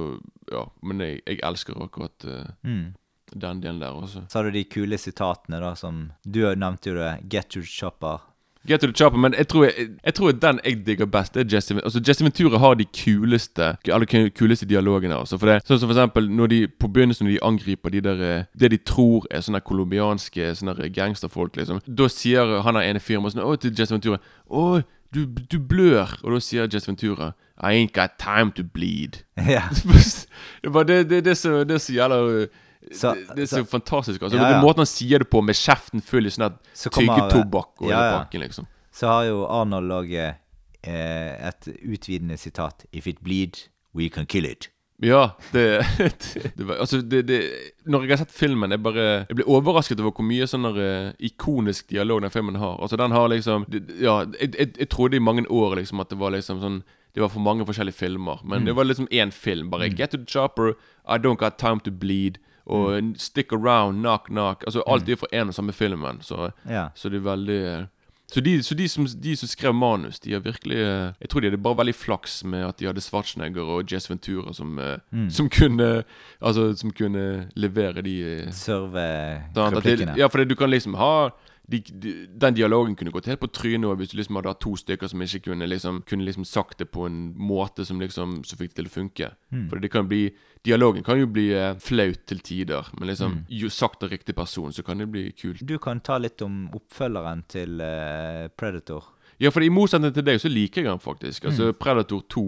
ja, Men jeg, jeg elsker akkurat uh, Mm. den delen der også. Så har du de kule sitatene, da, som Du nevnte jo det. Get your chopper. Get to the chopper, men jeg tror, jeg, jeg tror den jeg digger best, det er Jesse Altså Jesse Ventura har de kuleste Alle kuleste dialogene. Også, for det, sånn som for eksempel når de på begynnelsen når de angriper de der eh, Det de tror er sånne colombianske sånne gangsterfolk, liksom. Da sier han der ene fyren bare sånn Å, til Jesse Ventura Å, du, du blør. Og da sier Jess Ventura I ain't got time to bleed. ja. det, det, det, det, er så, det er så jævla Så- det, er så, så- fantastisk. Altså, Ja, ja. måten han sier det på, med kjeften full i sånn tyggetobakk og Ja, ja. bakken, liksom. Så har jo Arnold òg eh, et utvidende sitat. If it bleed, we can kill it. Ja, det, det, Altså, det, det Når jeg har sett filmen, jeg bare Jeg blir overrasket over hvor mye sånn eh, ikonisk dialog den filmen har. Altså, den har liksom Ja, jeg, jeg, jeg trodde i mange år liksom at det var liksom sånn Det var for mange forskjellige filmer. Men det var liksom én film. Bare Get to the chopper, I don't got time to bleed. Og Stick around, knock knock. Altså Alt er fra én og samme filmen. Så, Ja. så det er veldig eh, så, de, så de, som, de som skrev manus, de har virkelig eh, Jeg tror de hadde bare veldig flaks med at de hadde Schwarzenegger og Jess Ventura som, mm. som kunne Altså som kunne levere de eh, Serve replikkene. Ja, for du kan liksom ha de, de, Den dialogen kunne gått helt på trynet hvis du liksom hadde hatt to stykker som ikke kunne liksom Kunne liksom sagt det på en måte som liksom Så fikk det til å funke. For det kan bli Dialogen kan jo bli eh, flaut til tider, men liksom jo sagt av riktig person, så kan det bli kult. Du kan ta litt om oppfølgeren til eh, Predator. Ja, for i motsetning til deg, så liker jeg den faktisk. Altså Predator 2.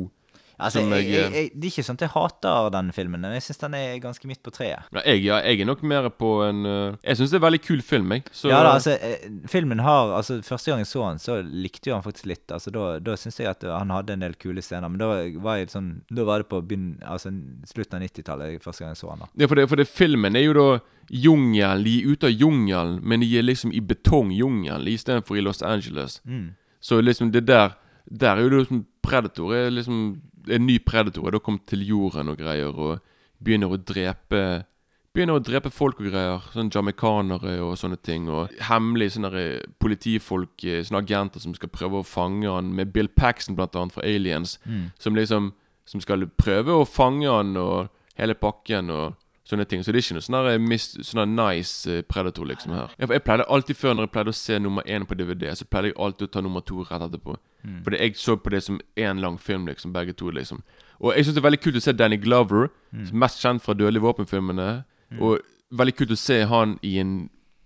Altså, jeg, jeg, jeg, det er ikke sånn at jeg hater den filmen, men jeg syns den er ganske midt på treet. Ja, jeg, ja, jeg er nok mer på en eh, Jeg syns det er en veldig kul film, jeg. Så, Ja da, altså, eh, filmen har Altså, første gang jeg så den, så likte jo han faktisk litt. Altså, Da, da syns jeg at han hadde en del kule scener, men da var jeg sånn Da var det på begynn, altså, slutten av 90-tallet første gang jeg så han da. Ja, for, det, for det, filmen er jo da jungel. De er ute av jungelen, men de er liksom i betongjungelen istedenfor i Los Angeles. Mm. Så liksom det der Der er jo liksom Predator er liksom En ny predator er da kommet til jorden og greier, og begynner å drepe Begynner å drepe folk og greier. Sånn jamaicanere og sånne ting. Og hemmelige sånne politifolk, eh, sånne agenter som skal prøve å fange han, med Bill Paxton blant annet fra Aliens. Som liksom Som skal prøve å fange han og hele pakken og sånne ting. Så det er ikke noe sånn der sånn nice eh, predator liksom her. Jeg, jeg pleide alltid før når jeg pleide å se nummer én på DVD, så pleide jeg alltid å ta nummer to rett etterpå. Fordi jeg så på det som én lang film, liksom, begge to, liksom. Og jeg syns det er veldig kult å se Danny Glover, som er mest kjent fra Dødelige våpen-filmene. Og veldig kult å se han i en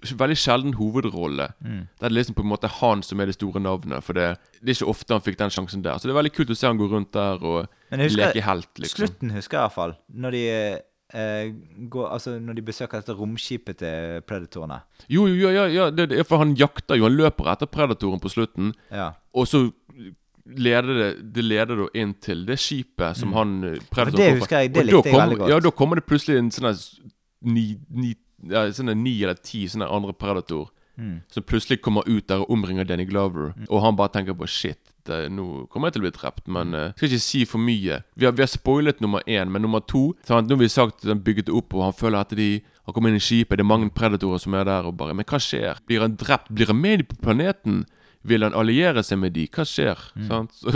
veldig sjelden hovedrolle. Det er liksom på en måte han som er det store navnet. For det, det er ikke ofte han fikk den sjansen der. Så det er veldig kult å se han gå rundt der og husker- leke helt, liksom. Slutten husker jeg iallfall. Når de eh, går Altså, når de besøker dette romskipet til predatorene. Jo, jo, ja, ja, det, det for han jakter jo. Han løper etter predatoren på slutten. Ja. Og så leder det Det leder da inn til det skipet som han predatoren for det husker jeg, det likte jeg kom, veldig godt. Ja, da kommer det plutselig en sånn ni, ni, ja, sånne ni eller ti sånne andre Predator Mm. som plutselig kommer ut der og omringer Danny Glover. Og han bare tenker på shit, det, nå kommer jeg til å bli drept. Men uh, skal ikke si for mye. Vi har, vi har spoilet nummer én, men nummer to sant? Nå har vi sagt den bygget opp, og han føler at de har kommet inn i skipet, det er mange predatorer som er der, og bare Men hva skjer? Blir han drept? Blir han med på planeten? Vil han alliere seg med de? Hva skjer? Sant? Så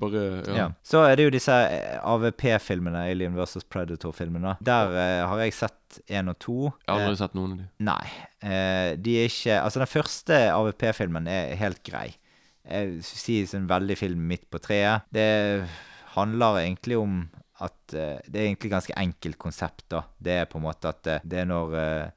bare ja. Ja. Så er det jo disse eh, AVP-filmene, Alien vs. Predator-filmene. Der uh, har jeg sett én og to. Jeg har aldri aldri sett noen av de. Nei. Uh, de er ikke Altså, den første AVP-filmen er helt grei. Jeg sier en veldig film midt på treet. Det handler egentlig om at eh, Det er egentlig ganske enkelt konsept, da. Det er på en måte at eh, det er når eh,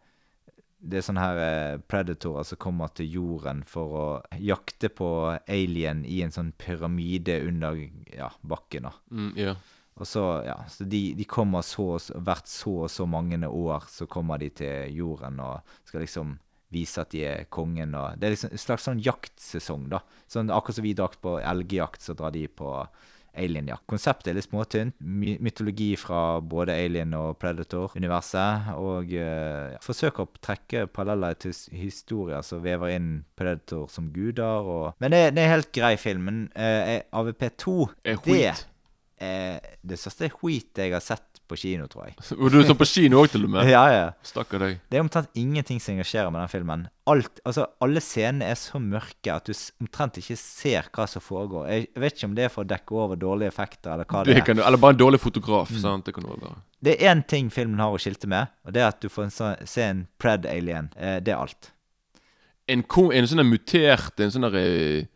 det er sånne her eh, predatorer som kommer til jorden for å jakte på alien i en sånn pyramide under ja, bakken. da. Mm, ja. Og så, ja, så de, de kommer så- hvert så og så mange år, så kommer de til jorden og skal liksom vise at de er kongen. Og det er liksom en slags sånn jaktsesong, da. Sånn akkurat som vi drar på elgjakt, så drar de på alienjakt. Konseptet er litt småtynt. My mytologi fra både Alien og Predator-universet. Og uh, forsøker å trekke paralleller til historier som vever inn Predator som guder. Og Men det, det er helt grei film. Men uh, AVP2 Er det er det største skit jeg har sett på kino, tror jeg. Og du så på kino òg, til og med? Ja, ja. Stakkar deg. Det er omtrent ingenting som engasjerer med den filmen. Alt, altså, alle scenene er så mørke at du omtrent ikke ser hva som foregår. Jeg vet ikke om det er for å dekke over dårlige effekter, eller hva det, Det er. kan, du- eller bare en dårlig fotograf. sant? Det kan være. Det er én ting filmen har å skilte med, og det er at du får en sånn, se en pred-alien. Eh, det er alt. En, en sånn mutert En sånn eh,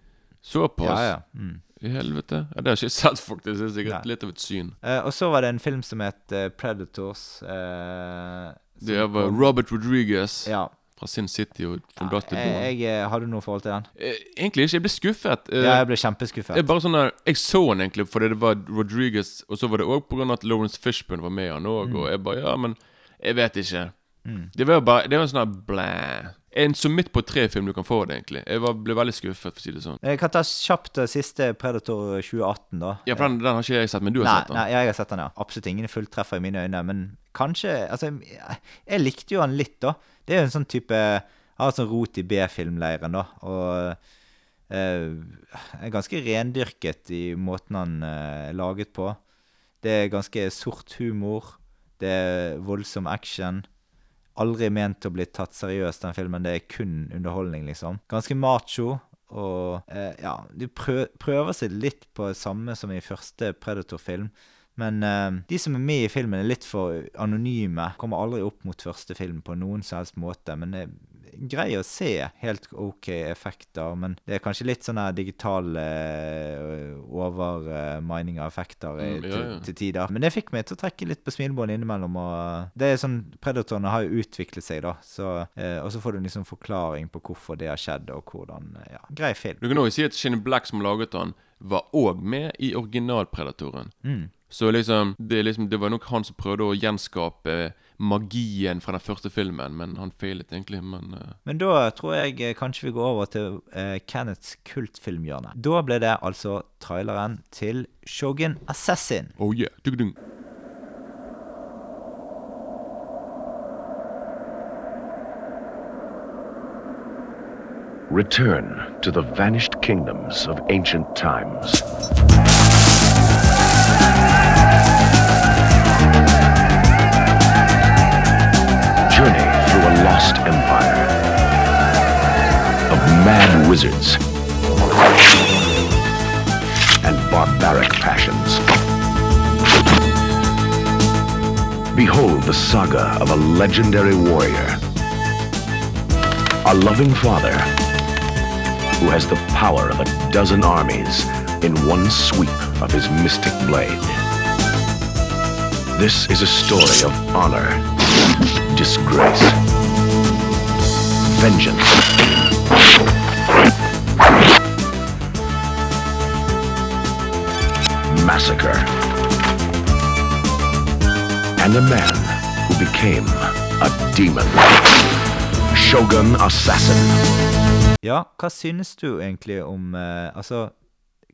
Såpass? Ja, ja. Mm. I helvete. Ja, det har jeg ikke sett, faktisk. Det er sikkert Nei. litt av et syn. Eh, og så var det en film som het eh, Predators. Eh, Det var kom- Robert Rodriguez Ja. fra Sin City og From Till Dawn. Jeg, jeg, har du noe forhold til den? Eh, Egentlig ikke. Jeg ble skuffet. Eh, Ja, jeg ble kjempeskuffet. er bare sånn der, Jeg så den egentlig fordi det var Rodriguez, og så var det òg pga. at Lawrence Fishburne var med i han òg. Og jeg bare Ja, men jeg vet ikke. Det var jo bare Det var en sånn der blæ. En som midt på tre-film du kan få det, egentlig. Jeg var, ble veldig skuffet, for å si det sånn. Jeg kan ta kjapt det siste Predator 2018, da. Ja, for den, den har ikke jeg sett, men du har Nei, sett den. nei, jeg har sett den, ja. Absolutt ingen fulltreffer i mine øyne. Men kanskje Altså, jeg, likte jo han litt, da. Det er jo en sånn type Har sånn rot i B-filmleiren, da. Og eh, er ganske rendyrket i måten han eh, er laget på. Det er ganske sort humor. Det er voldsom action. Aldri ment å bli tatt seriøst, den filmen. Det er kun underholdning, liksom. Ganske macho. Og eh, ja, de prøver seg litt på det samme som i første Predator-film. Men eh, de som er med i filmen, er litt for anonyme. Kommer aldri opp mot første film på noen som helst måte. Men det er grei å se. Helt OK effekter. Men det er kanskje litt sånn her digital eh, overmining av effekter i, Mm, ja, til, ja. til tider. Men det fikk meg til å trekke litt på smilebåndet innimellom. Og det er sånn, Predatorene har jo utviklet seg, da. Så, eh, og så får du liksom forklaring på hvorfor det har skjedd, og hvordan eh, Ja, grei film. Du kan også si at Shane Black som laget den, var òg med i originalpredatoren. Mm. Så liksom det, liksom det var nok han som prøvde å gjenskape magien fra den første filmen, men han feilet egentlig. Men uh... Men da tror jeg eh, kanskje vi går over til uh, Kenneths kultfilmhjørne. Da ble det altså traileren til Shogun Assassin. oh yeah. Dugdung. Return to the vanished kingdoms of ancient times. Wizards and barbaric passions. Behold the saga of a legendary warrior, a loving father who has the power of a dozen armies in one sweep of his mystic blade. This is a story of honor, disgrace, vengeance, massacre, and a man who became a demon. Shogun Assassin. Ja, hva synes du egentlig om eh, Altså,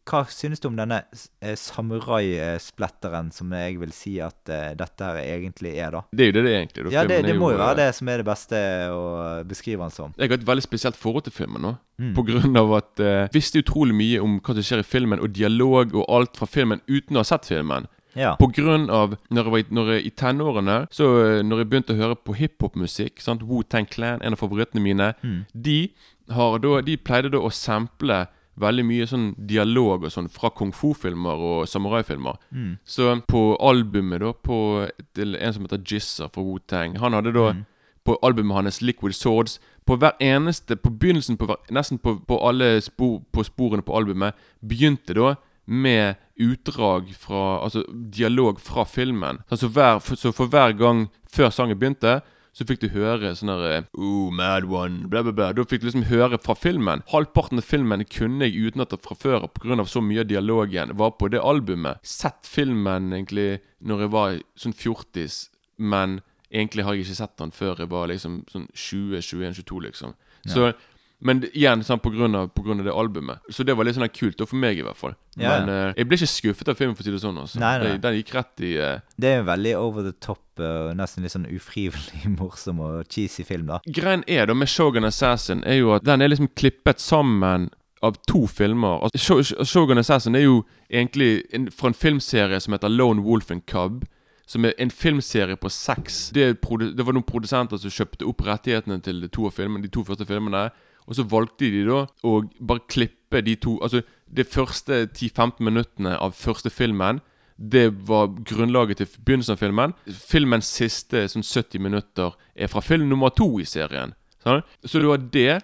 hva synes du om denne eh, samurai-splatteren som jeg vil si at eh, dette her egentlig er, da? Det er jo det det er egentlig. da. Ja, det, det må jo eh, være det som er det beste å beskrive den som. Jeg har et veldig spesielt forhold til filmen nå. Mm. På grunn av at jeg eh, visste utrolig mye om hva som skjer i filmen, og dialog og alt fra filmen uten å ha sett filmen. Ja. På grunn av Når jeg var i, når jeg, i tenårene, så eh, når jeg begynte å høre på hiphopmusikk Wu-Tang Clan, en av favorittene mine, Mm. de, har da, de pleide da å sample veldig mye sånn dialog og sånn fra kung fu-filmer og samuraifilmer. Mm. Så på albumet da på til en som heter Jizza fra Wu-Tang Han hadde da Mm. på albumet hans Liquid Swords På hver eneste På begynnelsen på hver, Nesten på, på alle spor, på sporene på albumet begynte da med utdrag fra Altså dialog fra filmen. Altså hver, så for hver gang før sangen begynte, så fikk du høre sånn der Oh, mad one, bla, bla, bla. Da fikk du liksom høre fra filmen. Halvparten av filmen kunne jeg utenat fra før pga. så mye av dialogen var på det albumet. Sett filmen egentlig når jeg var sånn fjortis, men egentlig har jeg ikke sett den før jeg var liksom sånn 20-21-22, liksom. Så men igjen sånn på grunn, av, på grunn av det albumet. Så det var litt sånn kult, for meg i hvert fall. Ja, Men uh, jeg ble ikke skuffet av filmen, for å si det sånn. Altså. Nei, nei. Den gikk rett i uh... Det er en veldig over the top, uh, nesten litt sånn ufrivillig morsom og cheesy film, da. Greien er da med Shogun Assassin Er jo at den er liksom klippet sammen Av to filmer altså, Sho- Sho- Shogun Assassin er jo egentlig en, Fra en filmserie som heter Lone Wolf and Cub Som er en filmserie på seks det, det var noen produsenter som kjøpte opp rettighetene Til de to, filmen, de to første filmene Og så valgte de da Å bare klippe de to Altså de første 10-15 minuttene Av første filmen det var grunnlaget til begynnelsen av filmen. Filmens siste sånn 70 minutter er fra film nummer to i serien. Sånn? Så det var det.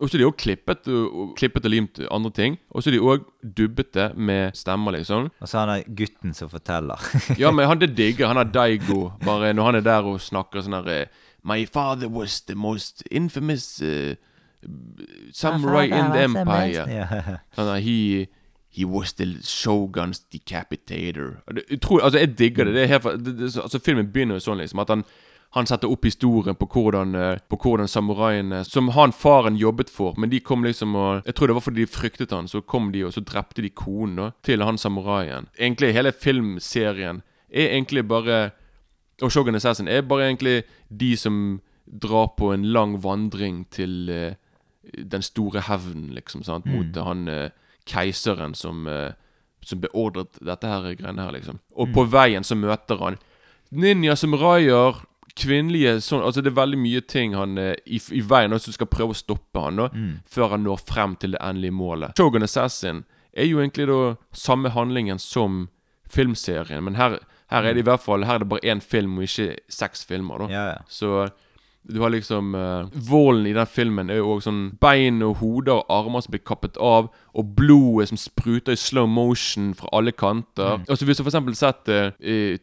Og så er de også klippet klippet og limt andre ting. Og så er de òg dubbet det med stemmer, liksom. Og så han er gutten som forteller. Ja, men han det digger Han er Daigo. Bare når han er der og snakker sånn her eh, My father was the most infamous uh, samurai in the empire. Ja. Sånn at he He was the shogun's decapitator. Det- Utrolig, altså Jeg digger det. det, er helt, det, det altså Filmen begynner jo sånn liksom at han han setter opp historien på hvordan, eh, på hvordan samuraiene Som han faren jobbet for, men de kom liksom og Jeg tror det var fordi de fryktet han, så kom de og så drepte de konen da til han samuraien. Egentlig hele filmserien er egentlig bare Og Shogun Assassin er bare egentlig de som drar på en lang vandring til eh, den store hevnen, liksom, sant, mot han eh, keiseren som eh, Som beordret dette her greiene her, liksom. Og på veien så møter han ninja, som raier, kvinnelige sånn Altså det er veldig mye ting han eh, i, i veien også skal prøve å stoppe han da før han når frem til det endelige målet. Shogun Assassin er jo egentlig da samme handlingen som filmserien, men her, her er det i hvert fall Her er det bare én film og ikke seks filmer. da Ja, ja. så du har liksom uh, Volden i den filmen er jo også sånn bein og hoder og armer som blir kappet av, og blodet som spruter i slow motion fra alle kanter. Altså Hvis du eksempel sett uh,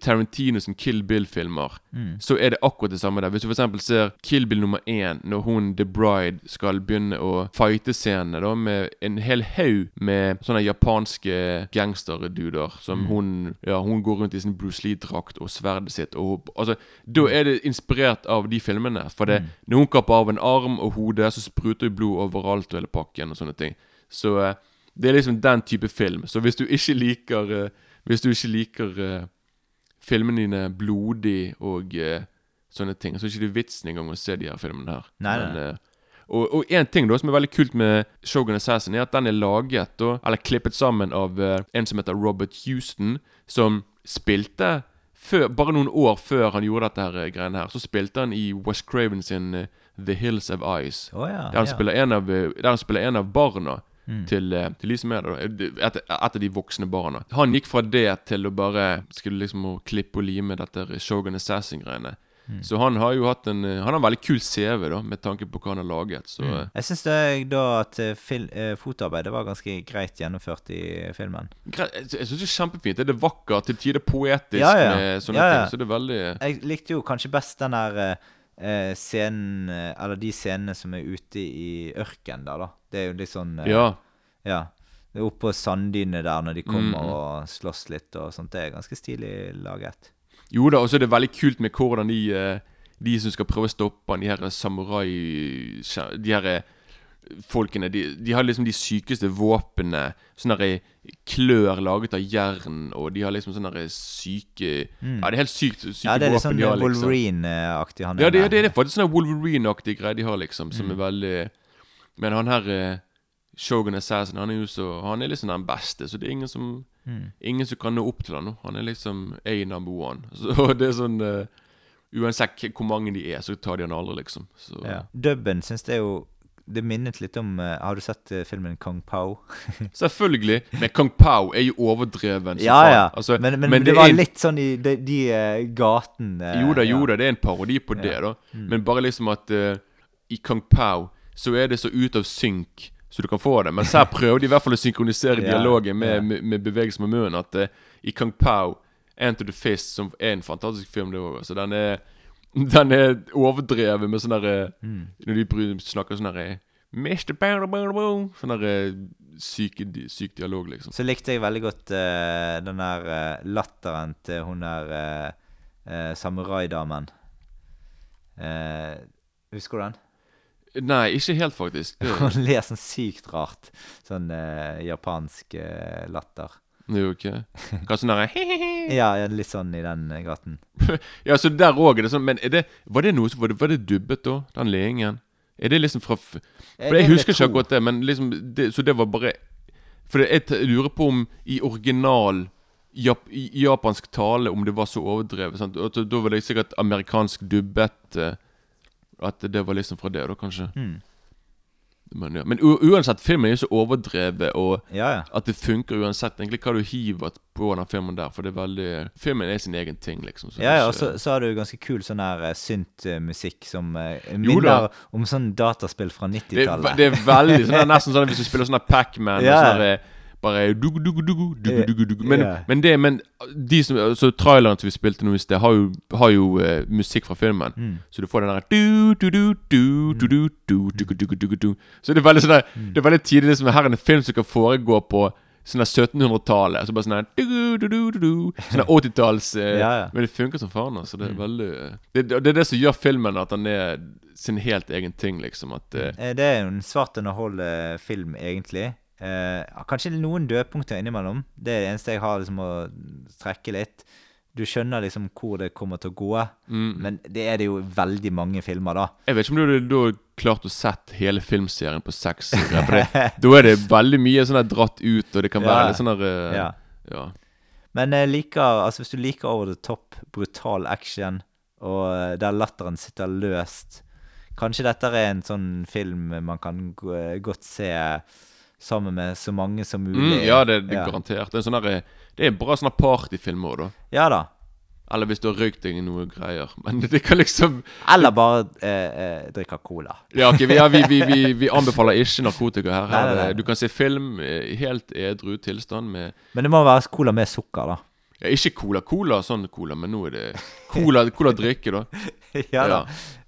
Tarantino som Kill Bill-filmer, så er det akkurat det samme der. Hvis du eksempel ser Kill Bill nummer én, når hun The Bride skal begynne å fighte scenene da med en hel haug med sånne japanske gangsterduder som hun Ja, hun går rundt i sin Bruce Lee-drakt og sverdet sitt, og altså Da er det inspirert av de filmene. For det, når hun kapper av en arm og hode, så spruter jo blod overalt og hele pakken og sånne ting. Så uh, det er liksom den type film. Så hvis du ikke liker uh, Hvis du ikke liker eh, filmene dine blodig og sånne ting, så er det ikke vitsen engang å se de her filmene her. Nei, nei, Men, og, og en ting da som er veldig kult med Shogun Assassin, er at den er laget og, eller klippet sammen av uh, en som heter Robert Houston, som spilte før, bare noen år før han gjorde dette her eh, greiene her. Så spilte han i West Craven sin eh, The Hills of Ice. Oh, ja. Der han, ja. av, eh, der han spiller en av barna til, eh, til de som er der. Et, et av de voksne barna. Han gikk fra det til å bare Skulle liksom klippe og lime dette Shogun Assassin-greiene. Så han har jo hatt en eh, Han har en veldig kul CV, da med tanke på hva han har laget. Så Mm. Jeg syns da at eh, fil, eh, fotoarbeidet var ganske greit gjennomført i filmen. Jeg, syns det er kjempefint. Det er vakkert, til tider poetisk Ja, ja. med sånne Ja, ting. Så det er veldig Jeg likte jo kanskje best den der eh, eh, scenen eh, Eller de scenene som er ute i ørkenen der, da. Det er jo litt sånn eh, Ja. ja. Det er oppe på sanddynene der når de kommer Mm. og slåss litt og sånt. Det er ganske stilig laget. Jo da, og så er det veldig kult med hvordan de eh, De som skal prøve å stoppe han, de her samurai De her eh, folkene de, de har liksom de sykeste våpnene. Sånne der klør laget av jern, og de har liksom sånne syke syke Ja, det er helt sykt syke Mm. Ja, det er litt våpen sånn de har, liksom. Wolverine-aktig. han Ja, det, ja, det er faktisk sånne Wolverine-aktige greier de har, liksom, som Mm. er veldig Men han her eh, Shogun Assassin, han er jo så Han er liksom den beste, så det er ingen som Mm. Ingen som kan nå opp til han nå. Han er liksom A number one. Så det er sånn uh, Uansett hvor mange de er, så tar de han aldri, liksom. Så Ja. Dubben syns jeg jo Det minnet litt om uh, Har du sett uh, filmen Kong Pao? Selvfølgelig. Men Kong Pao er jo overdreven. Ja, ja. Altså, men, men, men det, det var en- litt sånn i de, de uh, gatene Jo da, jo ja. da, det er en parodi på det, da. Mm. Men bare liksom at i Kong Pao så er det så ut av synk så du kan få det. Mens her prøver de i hvert fall å synkronisere dialogen med, med, med bevegelsen med munnen. At uh, i Kung Pao, Enter the Fist, som er en fantastisk film, det òg, så den er den er overdrevet med sånn derre Mm. Når de snakker sånn derre bow, Sånn der syk, syk dialog, liksom. Så likte jeg veldig godt uh, den der uh, latteren til hun der uh, samuraidamen. Eh, husker du den? Nei, ikke helt, faktisk. Det Hun ler sånn sykt rart. Sånn eh, japansk eh, latter. er jo ikke Hva sånn derre Ja, ja, litt sånn i den eh, gaten. Ja, så der òg er det sånn Men er det, var det noe som var det, var det dubbet, da? Den leingen? Er det liksom fra For jeg husker ikke akkurat det, men liksom det, Så det var bare For jeg lurer på om i original Jap, i japansk tale om det var så overdrevet. Sant? Da var det sikkert amerikansk dubbet. eh, At det var liksom fra det, da, kanskje. Mm. Men, ja. Men uansett, filmen er jo så overdrevet, og Ja, ja. at det funker uansett egentlig hva du hiver på den filmen der. For det er veldig Filmen er sin egen ting, liksom. så Ja, ja, og så, så har du ganske kul sånn her uh, synt-musikk som uh, minner om sånn dataspill fra er, 90-tallet. det er veldig sånn, det er nesten sånn hvis du spiller sånn Pac-Man Ja. og sånn eh, bare dugu, dugu, dugu, dugu, dugu, dugu. Men, det Men de som Så traileren som vi spilte nå i sted, har jo, har jo uh, musikk fra filmen. Mm. Så du får den der. Så det er veldig sånn der Mm. Det er veldig tidlig liksom, Her er en film som kan foregå på Sånn der 1700-tallet. Så bare sånn. Sånn 80-talls uh, Ja, ja. Men det funker som faen. Altså. Det er veldig det, det er det som gjør filmen at den er sin helt egen ting, liksom. At eh, Eh, Det er jo en svart underholdende film, egentlig. Eh, kanskje noen dødpunkter innimellom. Det er det eneste jeg har liksom å trekke litt. Du skjønner liksom hvor det kommer til å gå, mm. men det er det jo veldig mange filmer, da. Jeg vet ikke om du da klart å sett hele filmserien på seks serier. Da er det veldig mye sånn der dratt ut, og det kan være Ja. litt sånn der uh, Ja. ja. Men jeg liker, altså hvis du liker over the top, brutal action, og eh, der latteren sitter løst Kanskje dette er en sånn film man kan godt se sammen med så mange som mulig. Mm, ja, det, det ja. garantert. Det er, sånn der, det er en bra sånn partyfilm òg, da. ja da. Eller hvis du har røykt deg i noe greier. Men det, kan liksom Eller bare eh, eh, drikke cola. Ja, okay, vi, ja, vi, vi, vi, vi anbefaler ikke narkotika her. Her nei, nei. nei. Du kan se film eh, i helt edru tilstand med Men det må være cola med sukker, da. ja, Ikke cola. Cola sånn cola, men nå er det cola, cola drikke, da. ja da.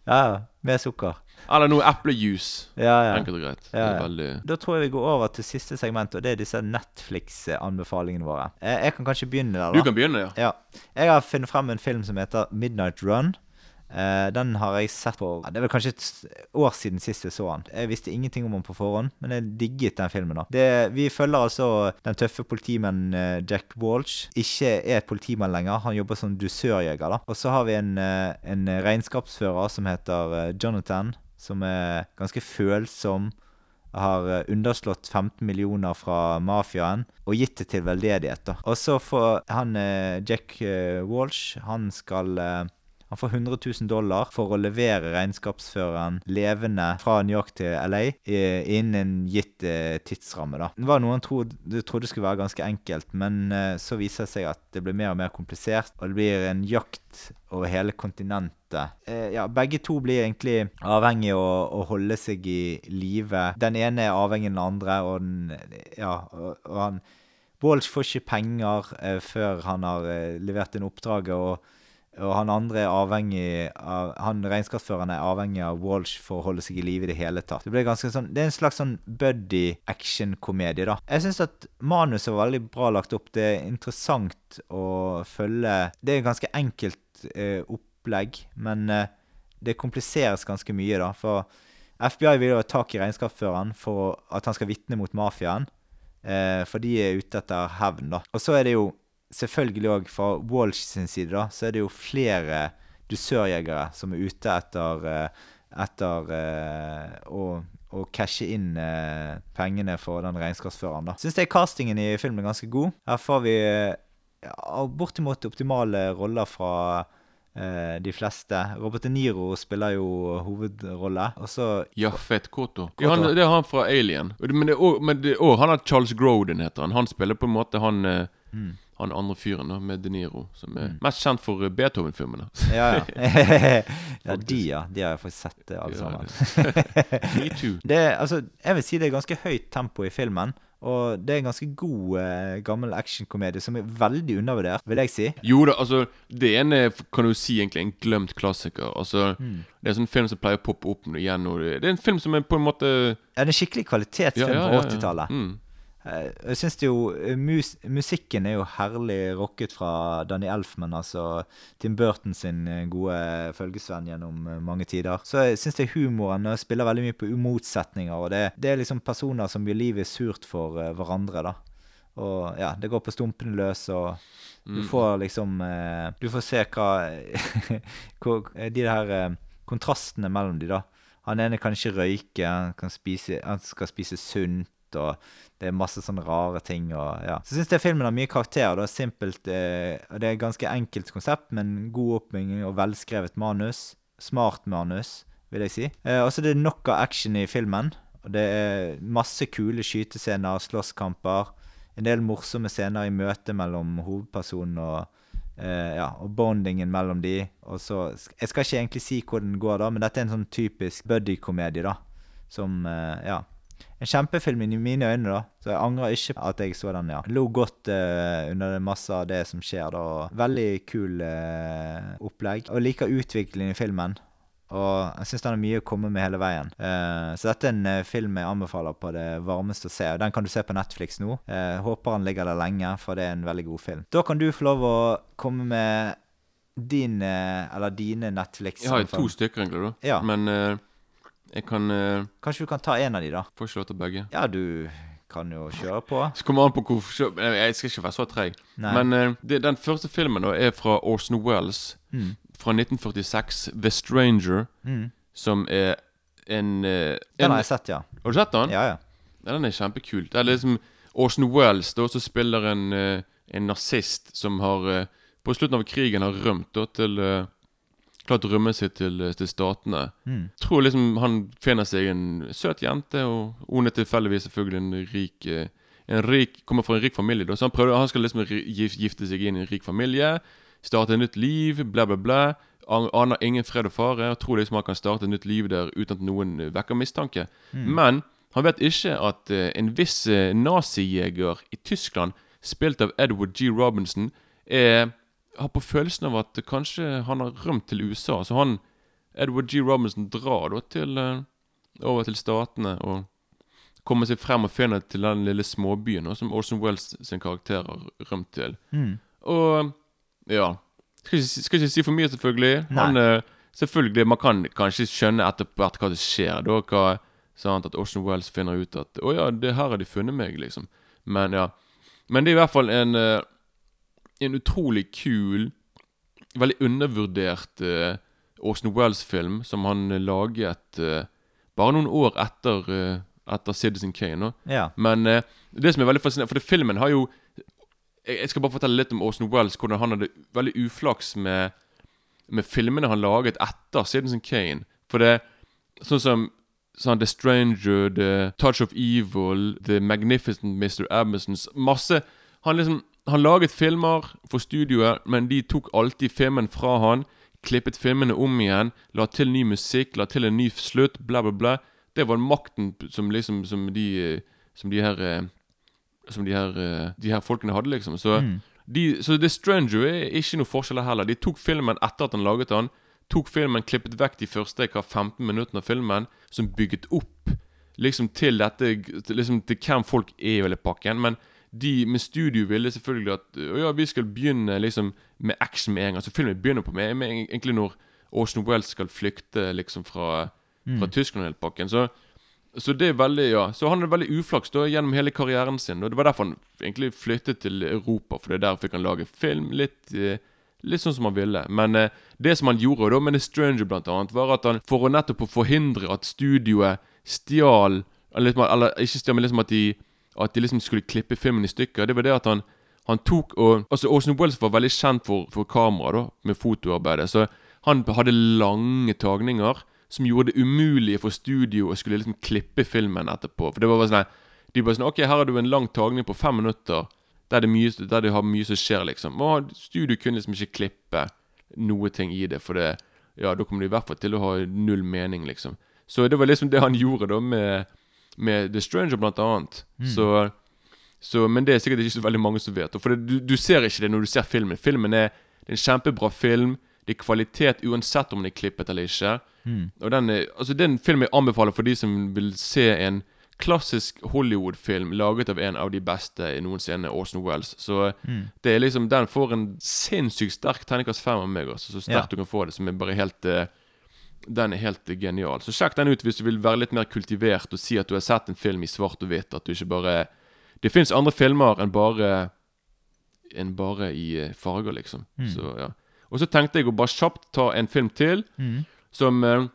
Ja, med sukker. Eller noe eplejuice. Ja, ja. Enkelt og greit. Ja, ja. veldig Da tror jeg vi går over til siste segment, og det er disse Netflix-anbefalingene våre. Eh, Jeg kan kanskje begynne der, da. Du kan begynne, ja. Ja. Jeg har funnet frem en film som heter Midnight Run. Eh, den har jeg sett på Det er vel kanskje et år siden sist jeg så den. Jeg visste ingenting om den på forhånd, men jeg digget den filmen. da det, Vi følger altså den tøffe politimannen eh, Jack Walsh. Ikke er politimann lenger, han jobber som dusørjeger. da Og så har vi en, en regnskapsfører som heter Jonathan, som er ganske følsom har eh, underslått 15 millioner fra mafiaen og gitt det til veldedighet. Og så får han eh, Jack eh, Walsh Han skal han får 100 000 dollar for å levere regnskapsføreren levende fra New York til LA innen en gitt eh, tidsramme. da. Det var noe han trodde, trodde skulle være ganske enkelt, men eh, så viser det seg at det blir mer og mer komplisert, og det blir en jakt over hele kontinentet. Eh, ja, begge to blir egentlig avhengig av å, å holde seg i live. Den ene er avhengig av den andre, og den Ja, og, og han Walsh får ikke penger eh, før han har eh, levert inn oppdraget, og, og han andre er avhengig av Han regnskapsføreren er avhengig av Walsh for å holde seg i live i det hele tatt. Det sånn Det er en slags sånn buddy action-komedie, da. Jeg syns at manuset var veldig bra lagt opp. Det er interessant å følge Det er et ganske enkelt eh, opplegg, men eh, det kompliseres ganske mye, da. For FBI vil jo ha tak i regnskapsføreren for at han skal vitne mot mafiaen. Eh, for de er ute etter hevn, da. Og så er det jo selvfølgelig òg fra Walsh sin side, da, så er det jo flere dusørjegere som er ute etter eh, etter eh, å, å cashe inn eh, pengene for den regnskapsføreren. da. Syns jeg castingen i filmen er ganske god. Her får vi ja, bortimot optimale roller fra eh, de fleste. Robert De Niro spiller jo hovedrolle. Og så Koto. Koto. Ja, han, det er han fra Alien. Men det også, men det han er Charles Groden, heter han. Han spiller på en måte han Mm. Han andre fyren da, med De Niro, som er mest kjent for eh, Beethoven-filmene. Ja, ja. ja, de, ja. De har jeg faktisk sett, det, alle Ja, sammen. Me too. Det altså, jeg vil si det er ganske høyt tempo i filmen. Og det er en ganske god eh, gammel actionkomedie som er veldig undervurdert, vil jeg si. Jo da, altså Det ene er, kan du si egentlig en glemt klassiker. Altså Mm. Det er en sånn film som pleier å poppe opp igjen. Og det, det er en film som er på en måte Ja, det er en skikkelig kvalitetsfilm fra 80-tallet. Mm. Eh, Jeg syns jo eh, mus musikken er jo herlig rocket fra Danny Elfman, altså Tim Burton sin eh, gode følgesvenn gjennom mange tider. Så jeg syns det er humoren og spiller veldig mye på motsetninger, og det, det er liksom personer som gjør livet surt for hverandre, da. Og ja, det går på stumpene løs, og du får liksom Du får se hva De her kontrastene mellom de, da. Han ene kan ikke røyke, han, kan spise, han skal spise sunt, og det er masse sånne rare ting. Og, ja. Så syns jeg filmen har mye karakter. Det er simpelt, eh, og det er ganske enkelt konsept, men god oppbygging og velskrevet manus. Smart manus, vil jeg si. Eh, og så er det nok av action i filmen. Og det er masse kule skytescener, slåsskamper. En del morsomme scener i møte mellom hovedpersonen og Uh, ja, og bondingen mellom de. Og så, Jeg skal ikke egentlig si hvordan den går, da, men dette er en sånn typisk buddy-komedie, da. Som uh, Ja. En kjempefilm i mine øyne, da. Så jeg angrer ikke på at jeg så den, ja. Lo godt uh, under masse av det som skjer, da. Veldig kul uh, opplegg. Og liker utviklingen i filmen. Og jeg syns den har mye å komme med hele veien. Uh, så dette er en uh, film jeg anbefaler på det varmeste å se. og Den kan du se på Netflix nå. Uh, håper den ligger der lenge, for det er en veldig god film. Da kan du få lov å komme med din, eller dine Netflix Jeg har jo to stykker, egentlig, da. Ja. Men jeg kan eh, Kanskje du kan ta en av de, da? Lov til begge. Ja, du kan jo kjøre på. Så kommer an på hvor Jeg jeg skal ikke være så treig. Nei. Men eh, det, den første filmen da er fra Orson Wells Mm. fra 1946, 'The Stranger', Mm. som er en, eh, Den en har jeg sett, ja. Har du sett den? Ja, ja. Ja, den er kjempekul. Det er liksom Orson Wells da, som spiller en, eh, en nazist som har eh, På slutten av krigen har rømt da, til eh, Klart rømme seg til, eh, til Statene. Mm. Tror liksom han finner seg en søt jente, og hun er tilfeldigvis selvfølgelig en rik eh, En rik, Kommer fra en rik familie, da, så han, prøver, han skal liksom gifte seg inn i en rik familie. Starte et nytt liv, bla, bla, bla. Aner ingen fred og fare, og tror liksom han kan starte et nytt liv der uten at noen eh, vekker mistanke. Men han vet ikke at en viss nazijeger i Tyskland, spilt av Edward G. Robinson, er, har på følelsen av at kanskje han har rømt til USA. Så han, Edward G. Robinson, drar da til, eh, over til Statene og kommer seg frem og finner til den lille småbyen nå, som Orson Wells sin karakter har rømt til. Mm. Og ja Skal ikke, skal ikke si for mye, selvfølgelig. Han, eh, selvfølgelig, Man kan kanskje skjønne etter hvert hva som skjer. Da hva, sant, At Orson Wells finner ut at 'Å ja, det her har de funnet meg', liksom. Men ja. Men det er i hvert fall en eh, En utrolig kul, veldig undervurdert uh, Orson Wells-film som han eh, laget uh, bare noen år etter, uh, etter Citizen Kane. Ja. Men eh, det som er veldig fascinerende For det, filmen har jo jeg, jeg skal bare fortelle litt om Orson Wells, hvordan han hadde veldig uflaks med, med filmene han laget etter Citizen Kane. For det Sånn som sånn The Stranger, The Touch of Evil, The Magnificent Mr. Amazons Masse Han liksom Han laget filmer for studioet, men de tok alltid filmen fra han. Klippet filmene om igjen, la til ny musikk, la til en ny slutt, bla, bla, bla. Det var makten som liksom Som de Som de her eh, Som de her eh, De her folkene hadde, liksom. Så, de, så The Stranger er ikke noe forskjell heller. De tok filmen etter at han laget den. Tok filmen, klippet vekk de første hva, 15 minuttene av filmen, som bygget opp liksom til dette Liksom til hvem folk er i hele pakken. Men de med studio ville selvfølgelig at «Å ja, vi skal begynne liksom med action med en gang. Så filmen begynner på med, med egentlig når Ocean Wells skal flykte liksom fra, fra Tyskland og hele pakken. Så så det er veldig, ja Så han hadde veldig uflaks da gjennom hele karrieren sin. Og Det var derfor han egentlig flyttet til Europa, for det er der fikk han lage film litt eh, Litt sånn som han ville. Men eh, det som han gjorde da med The Stranger, blant annet, var at han for å nettopp forhindre at studioet stjal Eller, eller ikke stjal, men liksom at de At de liksom skulle klippe filmen i stykker. Det var det at han han tok og Altså Orson Wells var veldig kjent for, for kamera, da, med fotoarbeidet. Så han hadde lange tagninger som gjorde det umulig for studio å skulle liksom klippe filmen etterpå. For det var bare sånn De bare sånn Ok, her har du en lang tagning på fem minutter der det, mye, der det har mye som skjer, liksom. Og studio kunne liksom ikke klippe noe ting i det, for det Ja, da kommer det i hvert fall til å ha null mening, liksom. Så det var liksom det han gjorde, da, med, med The Stranger, blant annet. Så så, men det er sikkert ikke så veldig mange som vet. For det, du, du ser ikke det når du ser filmen. Filmen er, er en kjempebra film. Det er kvalitet uansett om den er klippet eller ikke. Og den er, altså Det er en film jeg anbefaler for de som vil se en klassisk Hollywood-film laget av en av de beste i noensinne, Orson Wells. Så det er liksom den får en sinnssykt sterk terningkast fem av meg. Altså, så sterkt Ja. du kan få det, som er bare helt eh, Den er helt genial. Så sjekk den ut hvis du vil være litt mer kultivert og si at du har sett en film i svart og hvitt. At du ikke bare Det fins andre filmer enn bare Enn bare i eh, farger, liksom. Så ja Og så tenkte jeg å bare kjapt ta en film til, som eh,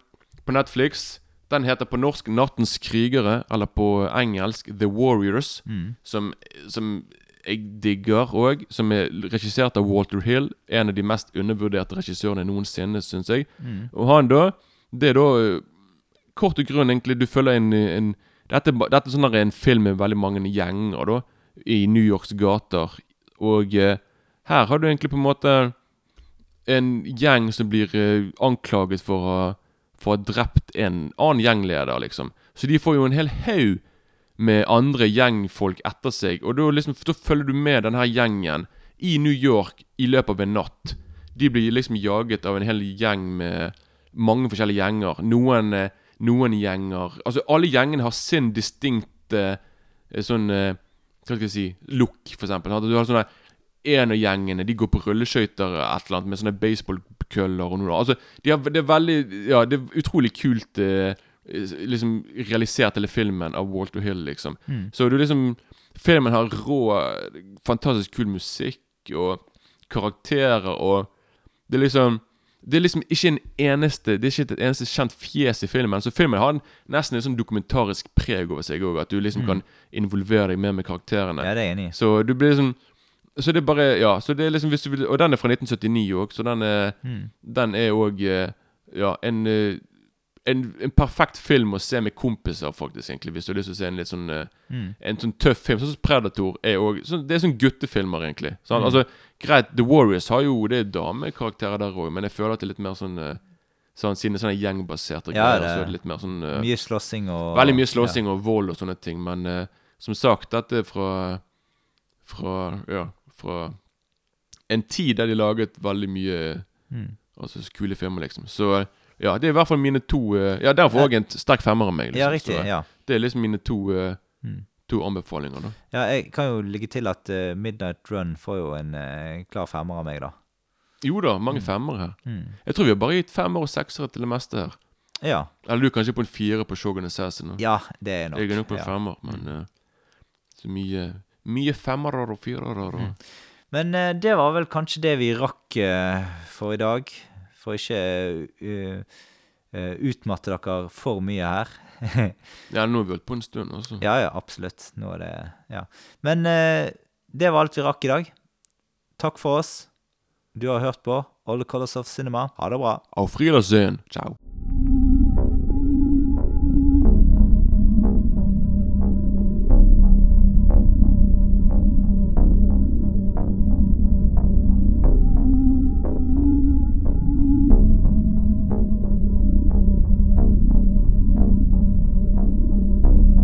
på Netflix Den heter på norsk 'Nattens krigere', eller på engelsk 'The Warriors', som, som jeg digger òg. Som er regissert av Walter Hill, en av de mest undervurderte regissørene noensinne, syns jeg. Og han da Det er da eh, kort og grunn, egentlig, du følger en, en dette, dette sånn er en film med veldig mange gjenger da i New Yorks gater. Og eh, her har du egentlig på en måte en gjeng som blir eh, anklaget for å, for å ha drept en annen gjengleder, liksom. Så de får jo en hel haug med andre gjengfolk etter seg. Og da, liksom, følger du med denne gjengen i New York i løpet av en natt. De blir liksom jaget av en hel gjeng med mange forskjellige gjenger. Noen, eh, noen gjenger Altså alle gjengene har sin distinkte eh, sånn eh, Hva skal jeg si look, for eksempel. Du har sånne En av gjengene de går på rulleskøyter med sånne baseballkøller og noe. Altså, de har, det er veldig Ja, det er utrolig kult eh, liksom realisert hele filmen av Walter Hill, liksom. Så du liksom Filmen har rå, fantastisk kul musikk og karakterer og Det er liksom Det er liksom ikke en eneste Det er ikke et eneste kjent fjes i filmen. Så filmen har nesten en sånn dokumentarisk preg over seg òg. At du liksom kan involvere deg mer med karakterene. Ja, det er jeg enig i. Så du blir liksom Så det er bare Ja, så det er liksom hvis du vil Og den er fra 1979 òg, så den er Mm. Den er òg Ja, en, eh, en En perfekt film å se med kompiser, faktisk, egentlig. Hvis du har lyst til å se en litt sånn eh, Mm. En sånn tøff film. Sånn som Predator er òg Det er sånn guttefilmer, egentlig. Sånn, Mm. Altså, greit, The Warriors har jo Det er damekarakterer der òg, men jeg føler at det er litt mer sånn eh, Sånn Siden sånne gjengbaserte Ja, greier, så er det litt mer sånn eh, Mye slåssing og Veldig mye slåssing og vold og sånne ting, men uh, som sagt, dette er fra Fra Ja, fra en tid der de laget veldig mye Mm. Altså kule filmer, liksom. Så ja, det er i hvert fall mine to uh, Ja, der får òg en sterk femmer av meg. Liksom. Ja, riktig. Så, ja. det er liksom mine to uh, Mm. To anbefalinger, da. ja. Jeg kan jo legge til at uh, Midnight Run får jo en klar femmer av meg, da. Jo da, mange femmer her. Mm. Jeg tror vi har bare gitt femmer og seksere til det meste her. Ja. Eller du kanskje på en fire på Shogun Assassin. da. ja, det er nok. Jeg er nok på en ja. femmer, men eh, Så mye Mye femmere og firere. og Mm. Men det var vel kanskje det vi rakk for i dag. For ikke uh, uh, utmatte dere for mye her. Ja, nå har vi holdt på en stund, altså. ja, ja, absolutt. Nå er det Ja. Men uh, det var alt vi rakk i dag. Takk for oss. Du har hørt på All the Colors of Cinema. Ha det bra. Auf Wiedersehen. Ciao.